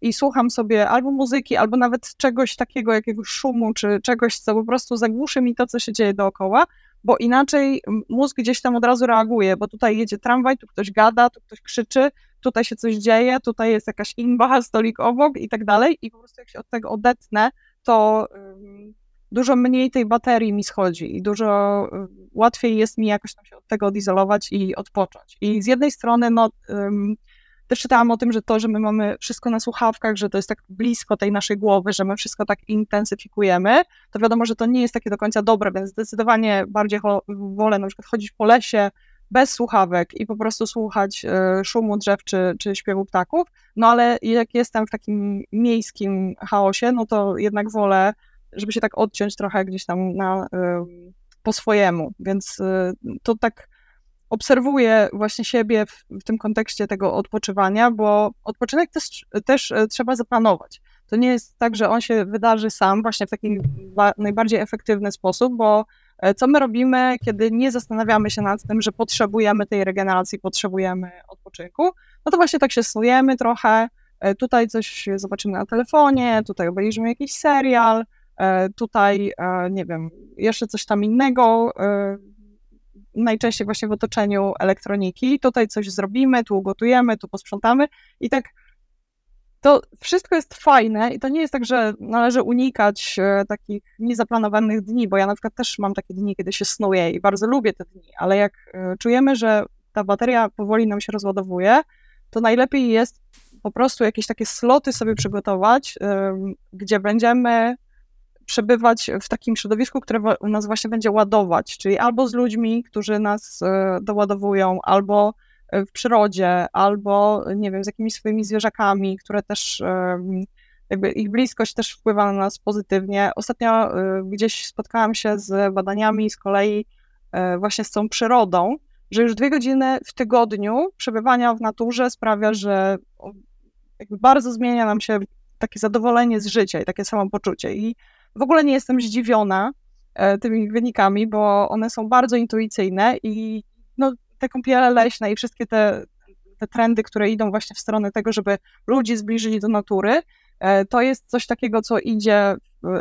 i słucham sobie albo muzyki, albo nawet czegoś takiego, jakiegoś szumu, czy czegoś, co po prostu zagłuszy mi to, co się dzieje dookoła, bo inaczej mózg gdzieś tam od razu reaguje, bo tutaj jedzie tramwaj, tu ktoś gada, tu ktoś krzyczy, tutaj się coś dzieje, tutaj jest jakaś imba, stolik obok i tak dalej i po prostu jak się od tego odetnę, to dużo mniej tej baterii mi schodzi i dużo y, łatwiej jest mi jakoś tam się od tego odizolować i odpocząć. I z jednej strony, no, ym, też czytałam o tym, że to, że my mamy wszystko na słuchawkach, że to jest tak blisko tej naszej głowy, że my wszystko tak intensyfikujemy, to wiadomo, że to nie jest takie do końca dobre, więc zdecydowanie bardziej wolę na przykład chodzić po lesie bez słuchawek i po prostu słuchać e, szumu drzew czy, czy śpiewu ptaków, no ale jak jestem w takim miejskim chaosie, no to jednak wolę, żeby się tak odciąć trochę gdzieś tam na, e, po swojemu, więc e, to tak obserwuję właśnie siebie w, w tym kontekście tego odpoczywania, bo odpoczynek też, też e, trzeba zaplanować. To nie jest tak, że on się wydarzy sam właśnie w taki ba- najbardziej efektywny sposób, bo e, co my robimy, kiedy nie zastanawiamy się nad tym, że potrzebujemy tej regeneracji, potrzebujemy odpoczynku, no to właśnie tak się snujemy trochę, e, tutaj coś zobaczymy na telefonie, tutaj obejrzymy jakiś serial, tutaj, nie wiem, jeszcze coś tam innego, najczęściej właśnie w otoczeniu elektroniki. Tutaj coś zrobimy, tu ugotujemy, tu posprzątamy i tak to wszystko jest fajne i to nie jest tak, że należy unikać e, takich niezaplanowanych dni, bo ja na przykład też mam takie dni, kiedy się snuję i bardzo lubię te dni, ale jak e, czujemy, że ta bateria powoli nam się rozładowuje, to najlepiej jest po prostu jakieś takie sloty sobie przygotować, gdzie będziemy przebywać w takim środowisku, które nas właśnie będzie ładować, czyli albo z ludźmi, którzy nas e, doładowują, albo e, w przyrodzie, albo nie wiem, z jakimiś swoimi zwierzakami, które też jakby ich bliskość też wpływa na nas pozytywnie. Ostatnio e, gdzieś spotkałam się z badaniami z kolei właśnie z tą przyrodą że już dwie godziny w tygodniu przebywania w naturze sprawia, że bardzo zmienia nam się takie zadowolenie z życia i takie samopoczucie. I w ogóle nie jestem zdziwiona e, tymi wynikami, bo one są bardzo intuicyjne i no, te kąpiele leśne i wszystkie te, te trendy, które idą właśnie w stronę tego, żeby ludzi zbliżyli do natury, e, to jest coś takiego, co idzie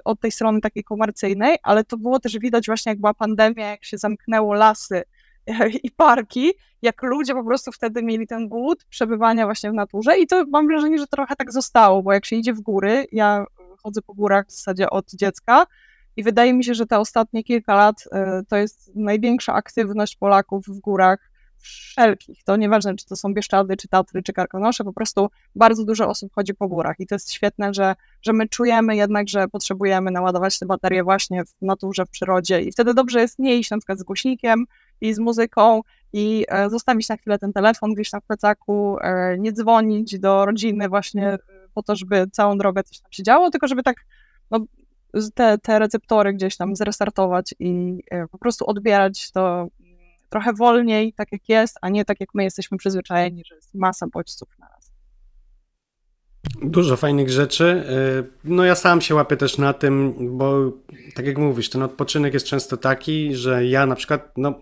od tej strony takiej komercyjnej, ale to było też widać właśnie, jak była pandemia, jak się zamknęło lasy i parki, jak ludzie po prostu wtedy mieli ten głód przebywania właśnie w naturze. I to mam wrażenie, że trochę tak zostało, bo jak się idzie w góry, ja chodzę po górach w zasadzie od dziecka i wydaje mi się, że te ostatnie kilka lat e, to jest największa aktywność Polaków w górach wszelkich. To nieważne, czy to są Bieszczady, czy Tatry, czy Karkonosze, po prostu bardzo dużo osób chodzi po górach. I to jest świetne, że, że my czujemy jednak, że potrzebujemy naładować te baterie właśnie w naturze, w przyrodzie. I wtedy dobrze jest nie iść na przykład z głośnikiem i z muzyką i e, zostawić na chwilę ten telefon gdzieś tam w plecaku, e, nie dzwonić do rodziny właśnie e, po to, żeby całą drogę coś tam się działo, tylko żeby tak no, te, te receptory gdzieś tam zrestartować i po prostu odbierać to trochę wolniej, tak jak jest, a nie tak jak my jesteśmy przyzwyczajeni, że jest masa bodźców na raz. Dużo fajnych rzeczy. No ja sam się łapię też na tym, bo tak jak mówisz, ten odpoczynek jest często taki, że ja na przykład, no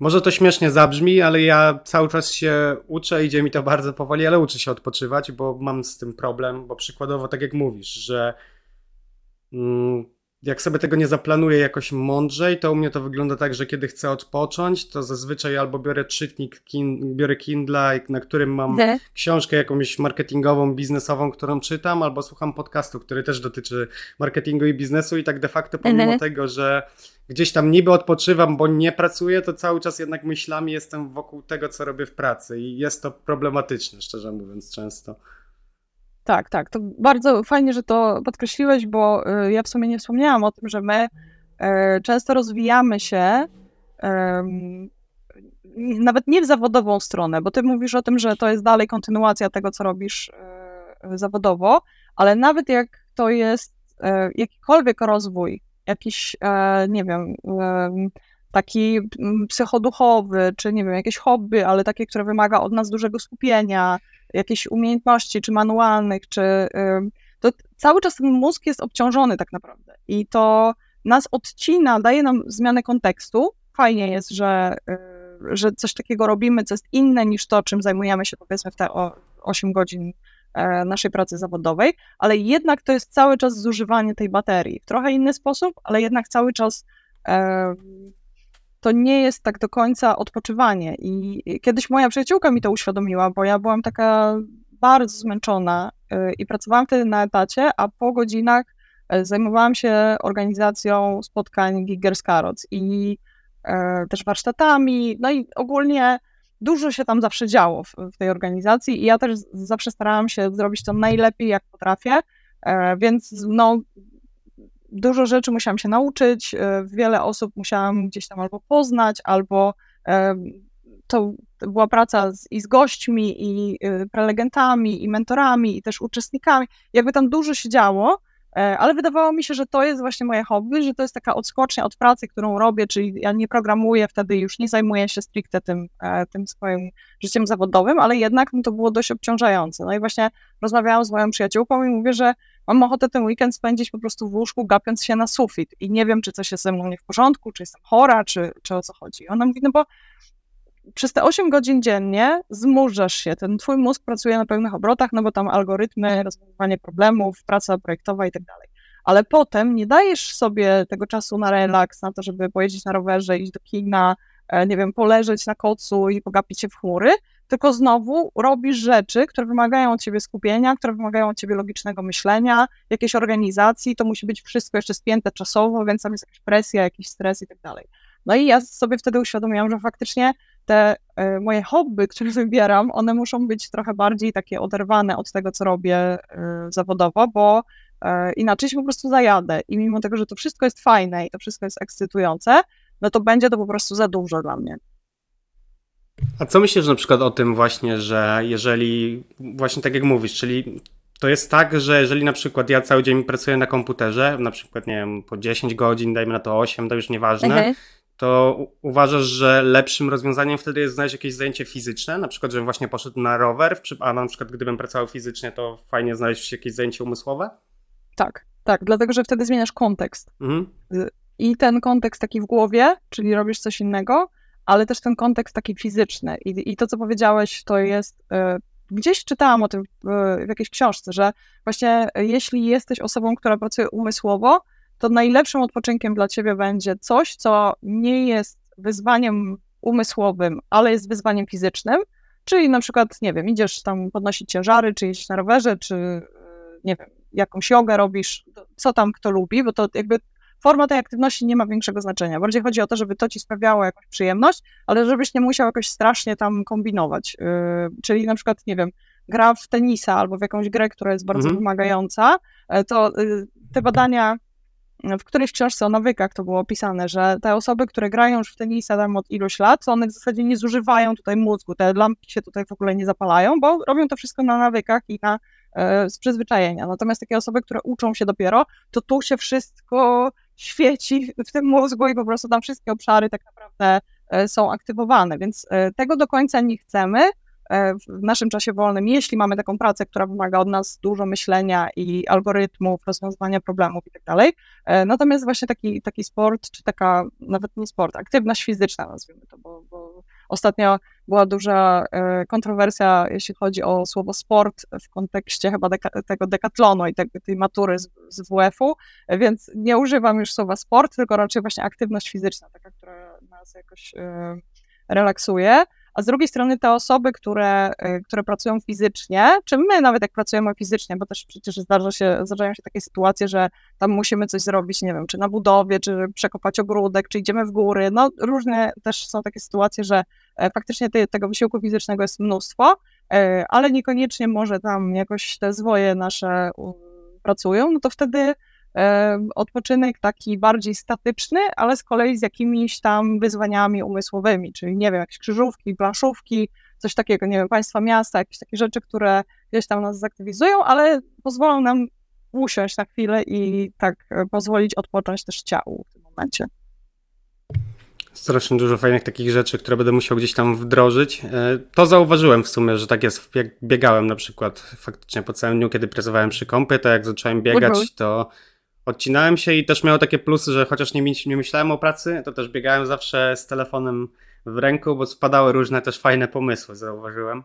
może to śmiesznie zabrzmi, ale ja cały czas się uczę, idzie mi to bardzo powoli, ale uczę się odpoczywać, bo mam z tym problem, bo przykładowo tak jak mówisz, że mm, jak sobie tego nie zaplanuję jakoś mądrzej, to u mnie to wygląda tak, że kiedy chcę odpocząć, to zazwyczaj albo biorę czytnik, kin, biorę Kindle, na którym mam De. książkę jakąś marketingową, biznesową, którą czytam, albo słucham podcastu, który też dotyczy marketingu i biznesu i tak de facto pomimo tego, że gdzieś tam niby odpoczywam, bo nie pracuję, to cały czas jednak myślami jestem wokół tego, co robię w pracy i jest to problematyczne, szczerze mówiąc, często. Tak, tak. To bardzo fajnie, że to podkreśliłeś, bo y, ja w sumie nie wspomniałam o tym, że my e, często rozwijamy się nawet nie w zawodową stronę, bo ty mówisz o tym, że to jest dalej kontynuacja tego, co robisz e, zawodowo, ale nawet jak to jest e, jakikolwiek rozwój, jakiś, nie wiem, taki mm, psychoduchowy, czy nie wiem, jakieś hobby, ale takie, które wymaga od nas dużego skupienia, jakieś umiejętności, czy manualnych, czy to cały czas ten mózg jest obciążony tak naprawdę i to nas odcina, daje nam zmianę kontekstu. Fajnie jest, że, y, że coś takiego robimy, co jest inne niż to, czym zajmujemy się powiedzmy w te 8 godzin e, naszej pracy zawodowej, ale jednak to jest cały czas zużywanie tej baterii w trochę inny sposób, ale jednak cały czas to nie jest tak do końca odpoczywanie. I kiedyś moja przyjaciółka mi to uświadomiła, bo ja byłam taka bardzo zmęczona y, i pracowałam wtedy na etacie, a po godzinach y, zajmowałam się organizacją spotkań Giggers Carrots i y, też warsztatami, no i ogólnie dużo się tam zawsze działo w, w tej organizacji i ja też zawsze starałam się zrobić to najlepiej, jak potrafię, więc no, dużo rzeczy musiałam się nauczyć, e, wiele osób musiałam gdzieś tam albo poznać, albo e, to była praca z, i z gośćmi, i e, prelegentami, i mentorami, i też uczestnikami. Jakby tam dużo się działo, ale wydawało mi się, że to jest właśnie moje hobby, że to jest taka odskocznia od pracy, którą robię, czyli ja nie programuję, wtedy już nie zajmuję się stricte tym, tym swoim życiem zawodowym, ale jednak to było dość obciążające. No i właśnie rozmawiałam z moją przyjaciółką i mówię, że mam ochotę ten weekend spędzić po prostu w łóżku, gapiąc się na sufit i nie wiem, czy coś jest ze mną nie w porządku, czy jestem chora, czy, czy o co chodzi. Ona mówi, no bo przez te 8 godzin dziennie zmurzasz się, ten twój mózg pracuje na pełnych obrotach, no bo tam algorytmy, rozwiązywanie problemów, praca projektowa i tak dalej. Ale potem nie dajesz sobie tego czasu na relaks, na to, żeby pojeździć na rowerze, iść do kina, e, nie wiem, poleżeć na kocu i pogapić się w chmury, tylko znowu robisz rzeczy, które wymagają od ciebie skupienia, które wymagają od ciebie logicznego myślenia, jakiejś organizacji, to musi być wszystko jeszcze spięte czasowo, więc tam jest jakaś presja, jakiś stres i tak dalej. No i ja sobie wtedy uświadomiłam, że faktycznie te y, moje hobby, które wybieram, one muszą być trochę bardziej takie oderwane od tego, co robię y, zawodowo, bo y, inaczej się po prostu zajadę. I mimo tego, że to wszystko jest fajne i to wszystko jest ekscytujące, no to będzie to po prostu za dużo dla mnie. A co myślisz na przykład o tym właśnie, że jeżeli, właśnie tak jak mówisz, czyli to jest tak, że jeżeli na przykład ja cały dzień pracuję na komputerze, na przykład, nie wiem, po 10 godzin, dajmy na to 8, to już nieważne, mhm. To uważasz, że lepszym rozwiązaniem wtedy jest znaleźć jakieś zajęcie fizyczne, na przykład, żebym właśnie poszedł na rower, a na przykład gdybym pracował fizycznie, to fajnie znaleźć jakieś zajęcie umysłowe? Tak, tak, dlatego że wtedy zmieniasz kontekst. Mhm. I ten kontekst taki w głowie, czyli robisz coś innego, ale też ten kontekst taki fizyczny. I, i to, co powiedziałeś, to jest. Y, gdzieś czytałam o tym w, w jakiejś książce, że właśnie jeśli jesteś osobą, która pracuje umysłowo, to najlepszym odpoczynkiem dla ciebie będzie coś, co nie jest wyzwaniem umysłowym, ale jest wyzwaniem fizycznym. Czyli na przykład, nie wiem, idziesz tam podnosić ciężary, czy jeździć na rowerze, czy y, nie wiem, jakąś jogę robisz, co tam kto lubi, bo to jakby forma tej aktywności nie ma większego znaczenia. Bardziej chodzi o to, żeby to ci sprawiało jakąś przyjemność, ale żebyś nie musiał jakoś strasznie tam kombinować. Yy, czyli na przykład, nie wiem, gra w tenisa albo w jakąś grę, która jest bardzo mhm. wymagająca, e, to yy, te badania w którejś książce o nawykach to było opisane, że te osoby, które grają już w tenisa tam od iluś lat, one w zasadzie nie zużywają tutaj mózgu, te lampki się tutaj w ogóle nie zapalają, bo robią to wszystko na nawykach i na e, z przyzwyczajenia. Natomiast takie osoby, które uczą się dopiero, to tu się wszystko świeci w tym mózgu i po prostu tam wszystkie obszary tak naprawdę e, są aktywowane, więc e, tego do końca nie chcemy w naszym czasie wolnym, jeśli mamy taką pracę, która wymaga od nas dużo myślenia i algorytmów, rozwiązywania problemów i tak dalej. Natomiast właśnie taki, taki sport, czy taka, nawet nie sport, aktywność fizyczna nazwijmy to, bo, bo Ostatnio była duża e, kontrowersja, jeśli chodzi o słowo sport w kontekście chyba deka, tego dekatlonu i te, tej matury z, z WF-u, więc nie używam już słowa sport, tylko raczej właśnie aktywność fizyczna, taka, która nas jakoś e, relaksuje a z drugiej strony te osoby, które, e, które pracują fizycznie, czy my nawet jak pracujemy fizycznie, bo też przecież zdarza się, zdarzają się takie sytuacje, że tam musimy coś zrobić, nie wiem, czy na budowie, czy przekopać ogródek, czy idziemy w góry, no różne też są takie sytuacje, że e, faktycznie te, tego wysiłku fizycznego jest mnóstwo, e, ale niekoniecznie może tam jakoś te zwoje nasze pracują, no to wtedy odpoczynek taki bardziej statyczny, ale z kolei z jakimiś tam wyzwaniami umysłowymi, czyli nie wiem, jakieś krzyżówki, planszówki, coś takiego, nie wiem, państwa miasta, jakieś takie rzeczy, które gdzieś tam nas zaktywizują, ale pozwolą nam usiąść na chwilę i tak e, pozwolić odpocząć też ciału w tym momencie. Strasznie dużo fajnych takich rzeczy, które będę musiał gdzieś tam wdrożyć. E, to zauważyłem w sumie, że tak jest, jak biegałem na przykład faktycznie po całym dniu, kiedy pracowałem przy kąpie, to jak zacząłem biegać, to odcinałem się i też miało takie plusy, że chociaż nie, nie myślałem o pracy, to też biegałem zawsze z telefonem w ręku, bo spadały różne też fajne pomysły, zauważyłem.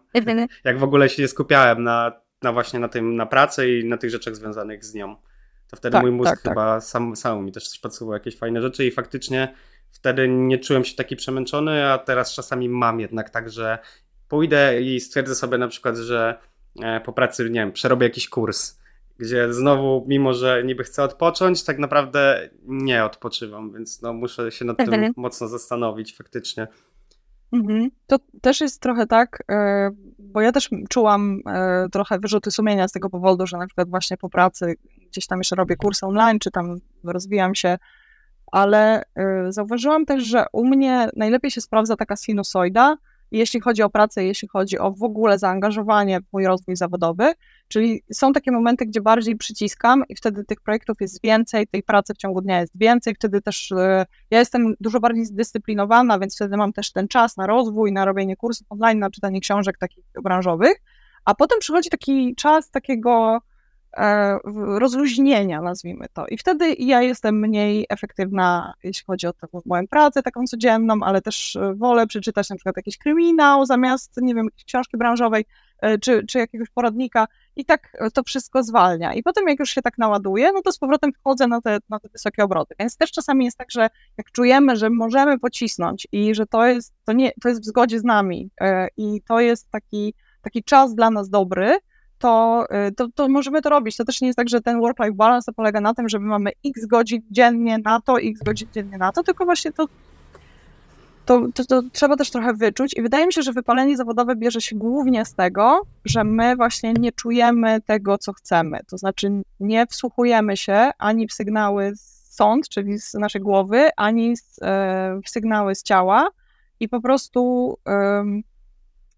Jak w ogóle się nie skupiałem na, na właśnie na tym, na pracy i na tych rzeczach związanych z nią. To wtedy tak, mój mózg tak, tak. chyba tak. sam, sam mi też podsuwał jakieś fajne rzeczy i faktycznie wtedy nie czułem się taki przemęczony, a teraz czasami mam jednak tak, że pójdę i stwierdzę sobie na przykład, że e, po pracy, nie wiem, przerobię jakiś kurs gdzie znowu, mimo że niby chcę odpocząć, tak naprawdę nie odpoczywam, więc no, muszę się nad tym mhm. mocno zastanowić faktycznie. Mhm. To też jest trochę tak, e, bo ja też czułam e, trochę wyrzuty sumienia z tego powodu, że na przykład właśnie po pracy gdzieś tam jeszcze robię kurs online, czy tam rozwijam się, ale e, zauważyłam też, że u mnie najlepiej się sprawdza taka sinusoida, jeśli chodzi o pracę, jeśli chodzi o w ogóle zaangażowanie w mój rozwój zawodowy, czyli są takie momenty, gdzie bardziej przyciskam i wtedy tych projektów jest więcej, tej pracy w ciągu dnia jest więcej, wtedy też e, ja jestem dużo bardziej zdyscyplinowana, więc wtedy mam też ten czas na rozwój, na robienie kursów online, na czytanie książek takich branżowych, a potem przychodzi taki czas takiego rozluźnienia, nazwijmy to. I wtedy ja jestem mniej efektywna, jeśli chodzi o tę moją pracę taką codzienną, ale też e, wolę przeczytać na przykład jakiś kryminał zamiast, nie wiem, książki branżowej e, czy, czy jakiegoś poradnika i tak to wszystko zwalnia. I potem jak już się tak naładuje, no to z powrotem wchodzę na te, na te wysokie obroty. Więc też czasami jest tak, że jak czujemy, że możemy pocisnąć i że to jest, to nie, to jest w zgodzie z nami i to jest taki, taki czas dla nas dobry, to, y, to, to możemy to robić. To też nie jest tak, że ten work-life balance polega na tym, że my mamy x godzin dziennie na to, x godzin dziennie na to, tylko właśnie to, to, to, to, trzeba też trochę wyczuć. I wydaje mi się, że wypalenie zawodowe bierze się głównie z tego, że my właśnie nie czujemy tego, co chcemy. To znaczy nie wsłuchujemy się ani w sygnały z sąd, czyli z naszej głowy, ani e, w sygnały z ciała i po prostu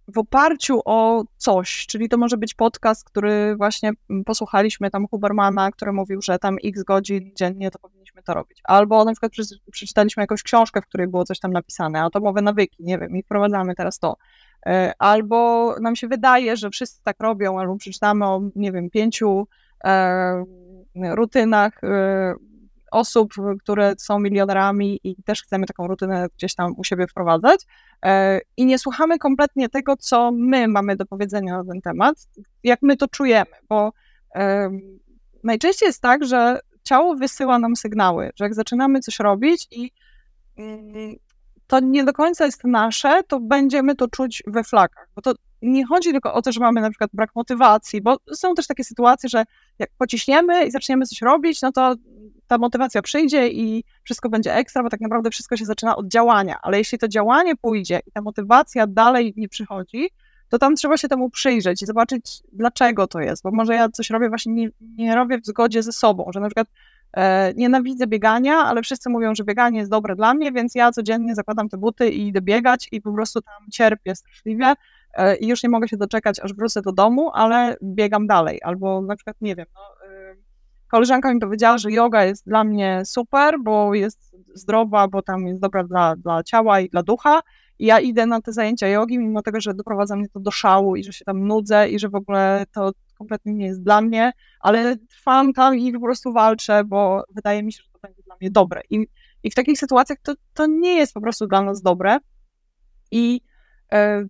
w oparciu o coś, czyli to może być podcast, który właśnie mm, posłuchaliśmy tam Hubermana, który mówił, że tam x godzin dziennie to powinniśmy to robić. Albo na przykład przeczytaliśmy jakąś książkę, w której było coś tam napisane, atomowe nawyki, nie wiem, i wprowadzamy teraz to. E, albo nam się wydaje, że wszyscy tak robią, albo przeczytamy o, nie wiem, pięciu e, rutynach e, osób, które są milionerami i też chcemy taką rutynę gdzieś tam u siebie wprowadzać. E, I nie słuchamy kompletnie tego, co my mamy do powiedzenia na ten temat, jak my to czujemy, bo najczęściej jest tak, że ciało wysyła nam sygnały, że jak zaczynamy coś robić i mm, to nie do końca jest nasze, to będziemy to czuć we flakach. Bo to nie chodzi tylko o to, że mamy na przykład brak motywacji, bo są też takie sytuacje, że jak pociśniemy i zaczniemy coś robić, no to ta motywacja przyjdzie i wszystko będzie ekstra, bo tak naprawdę wszystko się zaczyna od działania. Ale jeśli to działanie pójdzie i ta motywacja dalej nie przychodzi, to tam trzeba się temu przyjrzeć i zobaczyć, dlaczego to jest. Bo może ja coś robię właśnie nie, nie robię w zgodzie ze sobą, że na przykład e, nienawidzę biegania, ale wszyscy mówią, że bieganie jest dobre dla mnie, więc ja codziennie zakładam te buty i idę biegać i po prostu tam cierpię straszliwie e, i już nie mogę się doczekać, aż wrócę do domu, ale biegam dalej. Albo na przykład, nie wiem, no, koleżanka mi powiedziała, że yoga jest dla mnie super, bo jest zdrowa, bo tam jest dobra dla, dla ciała i dla ducha. I ja idę na te zajęcia jogi, mimo tego, że doprowadza mnie to do szału i że się tam nudzę i że w ogóle to kompletnie nie jest dla mnie, ale trwam tam i po prostu walczę, bo wydaje mi się, że to będzie dla mnie dobre. I, i w takich sytuacjach to, to nie jest po prostu dla nas dobre. I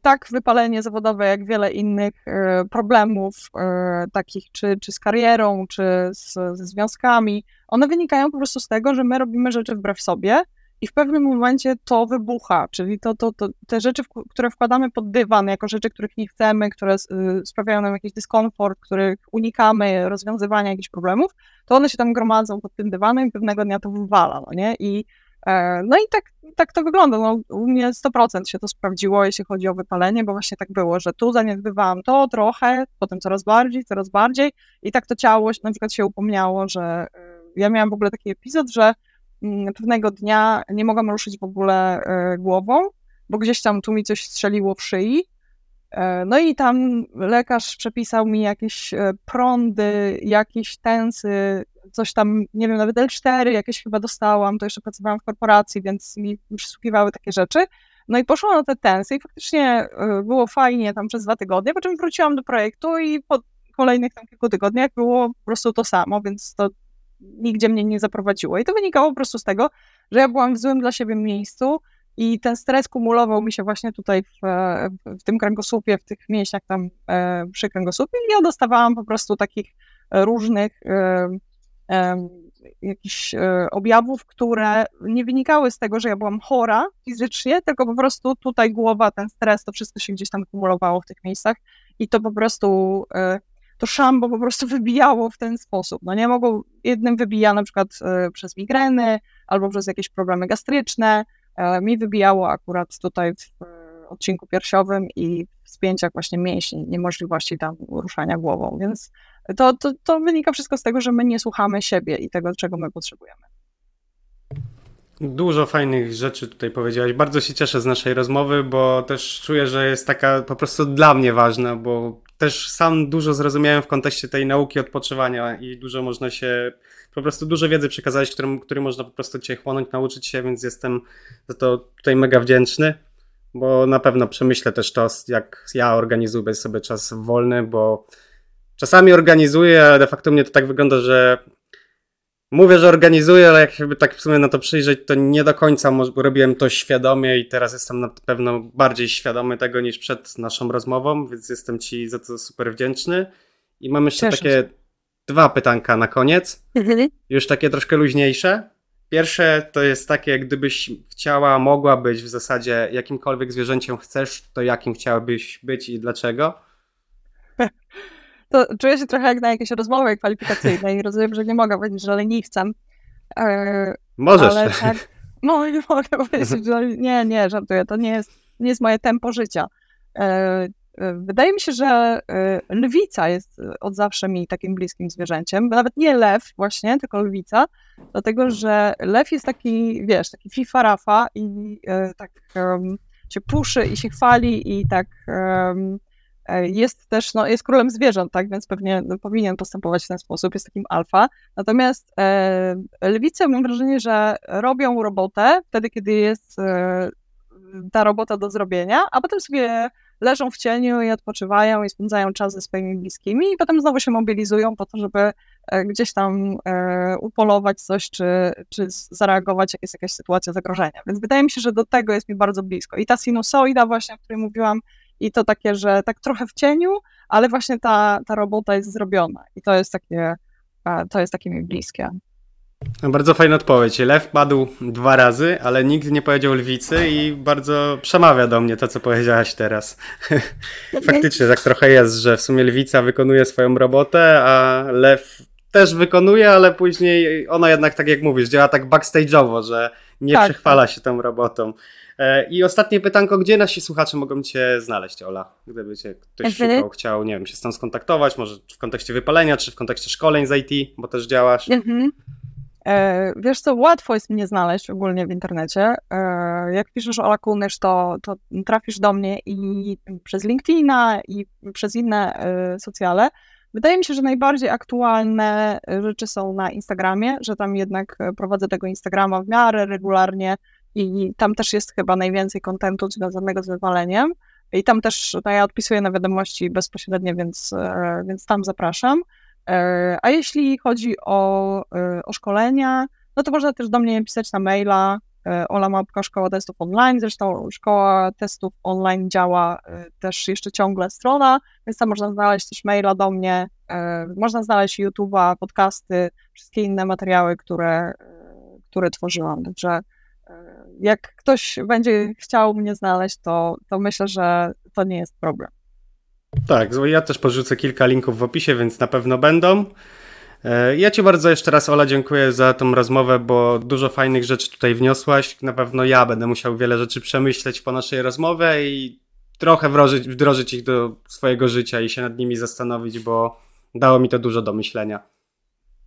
tak wypalenie zawodowe, jak wiele innych e, problemów, e, takich czy, czy z karierą, czy z, ze związkami, one wynikają po prostu z tego, że my robimy rzeczy wbrew sobie i w pewnym momencie to wybucha, czyli to, to, to, te rzeczy, które wkładamy pod dywan, jako rzeczy, których nie chcemy, które sprawiają nam jakiś dyskomfort, których unikamy rozwiązywania jakichś problemów, to one się tam gromadzą pod tym dywanem i pewnego dnia to wywala, no nie? I E, no i tak, tak to wygląda. No, u mnie 100% się to sprawdziło, jeśli chodzi o wypalenie, bo właśnie tak było, że tu zaniedbywałam to trochę, potem coraz bardziej, coraz bardziej i tak to ciało na przykład się upomniało, że e, ja miałam w ogóle taki epizod, że mm, pewnego dnia nie mogłam ruszyć w ogóle e, głową, bo gdzieś tam tu mi coś strzeliło w szyi. No i tam lekarz przepisał mi jakieś prądy, jakieś tensy, coś tam, nie wiem, nawet L4 jakieś chyba dostałam, to jeszcze pracowałam w korporacji, więc mi przysługiwały takie rzeczy. No i poszłam na te tensy i faktycznie y, było fajnie tam przez dwa tygodnie, po czym wróciłam do projektu i po kolejnych tam kilku tygodniach było po prostu to samo, więc to nigdzie mnie nie zaprowadziło. I to wynikało po prostu z tego, że ja byłam w złym dla siebie miejscu i ten stres kumulował mi się właśnie tutaj w, w tym kręgosłupie, w tych mięśniach tam e, przy kręgosłupie i ja dostawałam po prostu takich różnych e, jakichś e, objawów, które nie wynikały z tego, że ja byłam chora fizycznie, tylko po prostu tutaj głowa, ten stres, to wszystko się gdzieś tam kumulowało w tych miejscach i to po prostu e, to szambo po prostu wybijało w ten sposób. No nie mogło, jednym wybija na przykład e, przez migreny albo przez jakieś problemy gastryczne, mi wybijało akurat tutaj w odcinku piersiowym i w spięciach właśnie mięśni, niemożliwości tam ruszania głową, więc to, to, to wynika wszystko z tego, że my nie słuchamy siebie i tego, czego my potrzebujemy. Dużo fajnych rzeczy tutaj powiedziałaś. Bardzo się cieszę z naszej rozmowy, bo też czuję, że jest taka po prostu dla mnie ważna, bo też sam dużo zrozumiałem w kontekście tej nauki odpoczywania i dużo można się, po prostu dużo wiedzy przekazać, którym, który można po prostu cię chłonąć, nauczyć się, więc jestem za to tutaj mega wdzięczny, bo na pewno przemyślę też to, jak ja organizuję sobie czas wolny, bo czasami organizuję, ale de facto mnie to tak wygląda, że mówię, że organizuję, ale jak jakby tak w sumie na to przyjrzeć, to nie do końca robiłem to świadomie i teraz jestem na pewno bardziej świadomy tego niż przed naszą rozmową, więc jestem Ci za to super wdzięczny. I mam jeszcze Cieszę takie się. dwa pytanka na koniec, mhm. już takie troszkę luźniejsze. Pierwsze to jest takie, gdybyś chciała, mogła być w zasadzie jakimkolwiek zwierzęciem chcesz, to jakim chciałabyś być i dlaczego? to czuję się trochę jak na jakiejś rozmowie kwalifikacyjnej. Rozumiem, że nie mogę powiedzieć, że leniwcem. E, Możesz. Ale tak, no, nie mogę powiedzieć, że nie, nie, żartuję. To nie jest, nie jest moje tempo życia. E, e, wydaje mi się, że lwica jest od zawsze mi takim bliskim zwierzęciem. Nawet nie lew właśnie, tylko lwica. Dlatego, że lew jest taki, wiesz, taki fifa rafa i tak się puszy i się chwali i tak um, jest też, no, jest królem zwierząt, tak, więc pewnie powinien postępować w ten sposób, jest takim alfa. Natomiast e, lwice mam wrażenie, że robią robotę wtedy, kiedy jest e, ta robota do zrobienia, a potem sobie leżą w cieniu i odpoczywają i spędzają czas ze swoimi bliskimi i potem znowu się mobilizują po to, żeby e, gdzieś tam e, upolować coś, czy, czy zareagować, jak jest jakaś sytuacja zagrożenia. Więc wydaje mi się, że do tego jest mi bardzo blisko. I ta sinusoida właśnie, o której mówiłam, i to takie, że tak trochę w cieniu, ale właśnie ta, ta robota jest zrobiona i to jest takie, to jest takie mi bliskie. Bardzo fajna odpowiedź. Lew padł dwa razy, ale nikt nie powiedział lwicy i bardzo przemawia do mnie to, co powiedziałaś teraz. Faktycznie tak trochę jest, że w sumie lwica wykonuje swoją robotę, a lew też wykonuje, ale później ona jednak, tak jak mówisz, działa tak backstage'owo, że nie tak, przechwala tak. się tą robotą. E, I ostatnie pytanko, gdzie nasi słuchacze mogą Cię znaleźć, Ola? Gdyby Cię ktoś szukał, chciał, nie wiem, się z tą skontaktować, może w kontekście wypalenia, czy w kontekście szkoleń z IT, bo też działasz. Mhm. E, wiesz co, łatwo jest mnie znaleźć ogólnie w internecie. E, jak piszesz Ola Kunysz, to, to trafisz do mnie i przez LinkedIna i przez inne socjale. Wydaje mi się, że najbardziej aktualne rzeczy są na Instagramie, że tam jednak prowadzę tego Instagrama w miarę regularnie i tam też jest chyba najwięcej kontentu związanego z wywaleniem. I tam też no ja odpisuję na wiadomości bezpośrednio, więc, więc tam zapraszam. E, a jeśli chodzi o, e, o szkolenia, no to można też do mnie pisać na maila e, Ola Mapka Szkoła Testów Online. Zresztą Szkoła Testów Online działa też jeszcze ciągle strona, więc tam można znaleźć też maila do mnie, można znaleźć YouTube'a, podcasty, wszystkie inne materiały, które, które tworzyłam. Także jak ktoś będzie chciał mnie znaleźć, to, to myślę, że to nie jest problem. Tak, ja też porzucę kilka linków w opisie, więc na pewno będą. E, ja Ci bardzo jeszcze raz, Ola, dziękuję za tą rozmowę, bo dużo fajnych rzeczy tutaj wniosłaś. Na pewno ja będę musiał wiele rzeczy przemyśleć po naszej rozmowie i trochę wdrożyć, wdrożyć ich do swojego życia i się nad nimi zastanowić, bo dało mi to dużo do myślenia.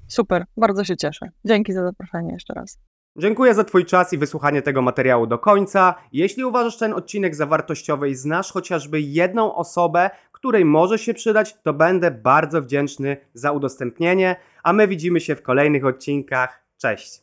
Super, bardzo się cieszę. Dzięki za zaproszenie jeszcze raz. Dziękuję za Twój czas i wysłuchanie tego materiału do końca. Jeśli uważasz ten odcinek za wartościowy i znasz chociażby jedną osobę, której może się przydać, to będę bardzo wdzięczny za udostępnienie, a my widzimy się w kolejnych odcinkach. Cześć!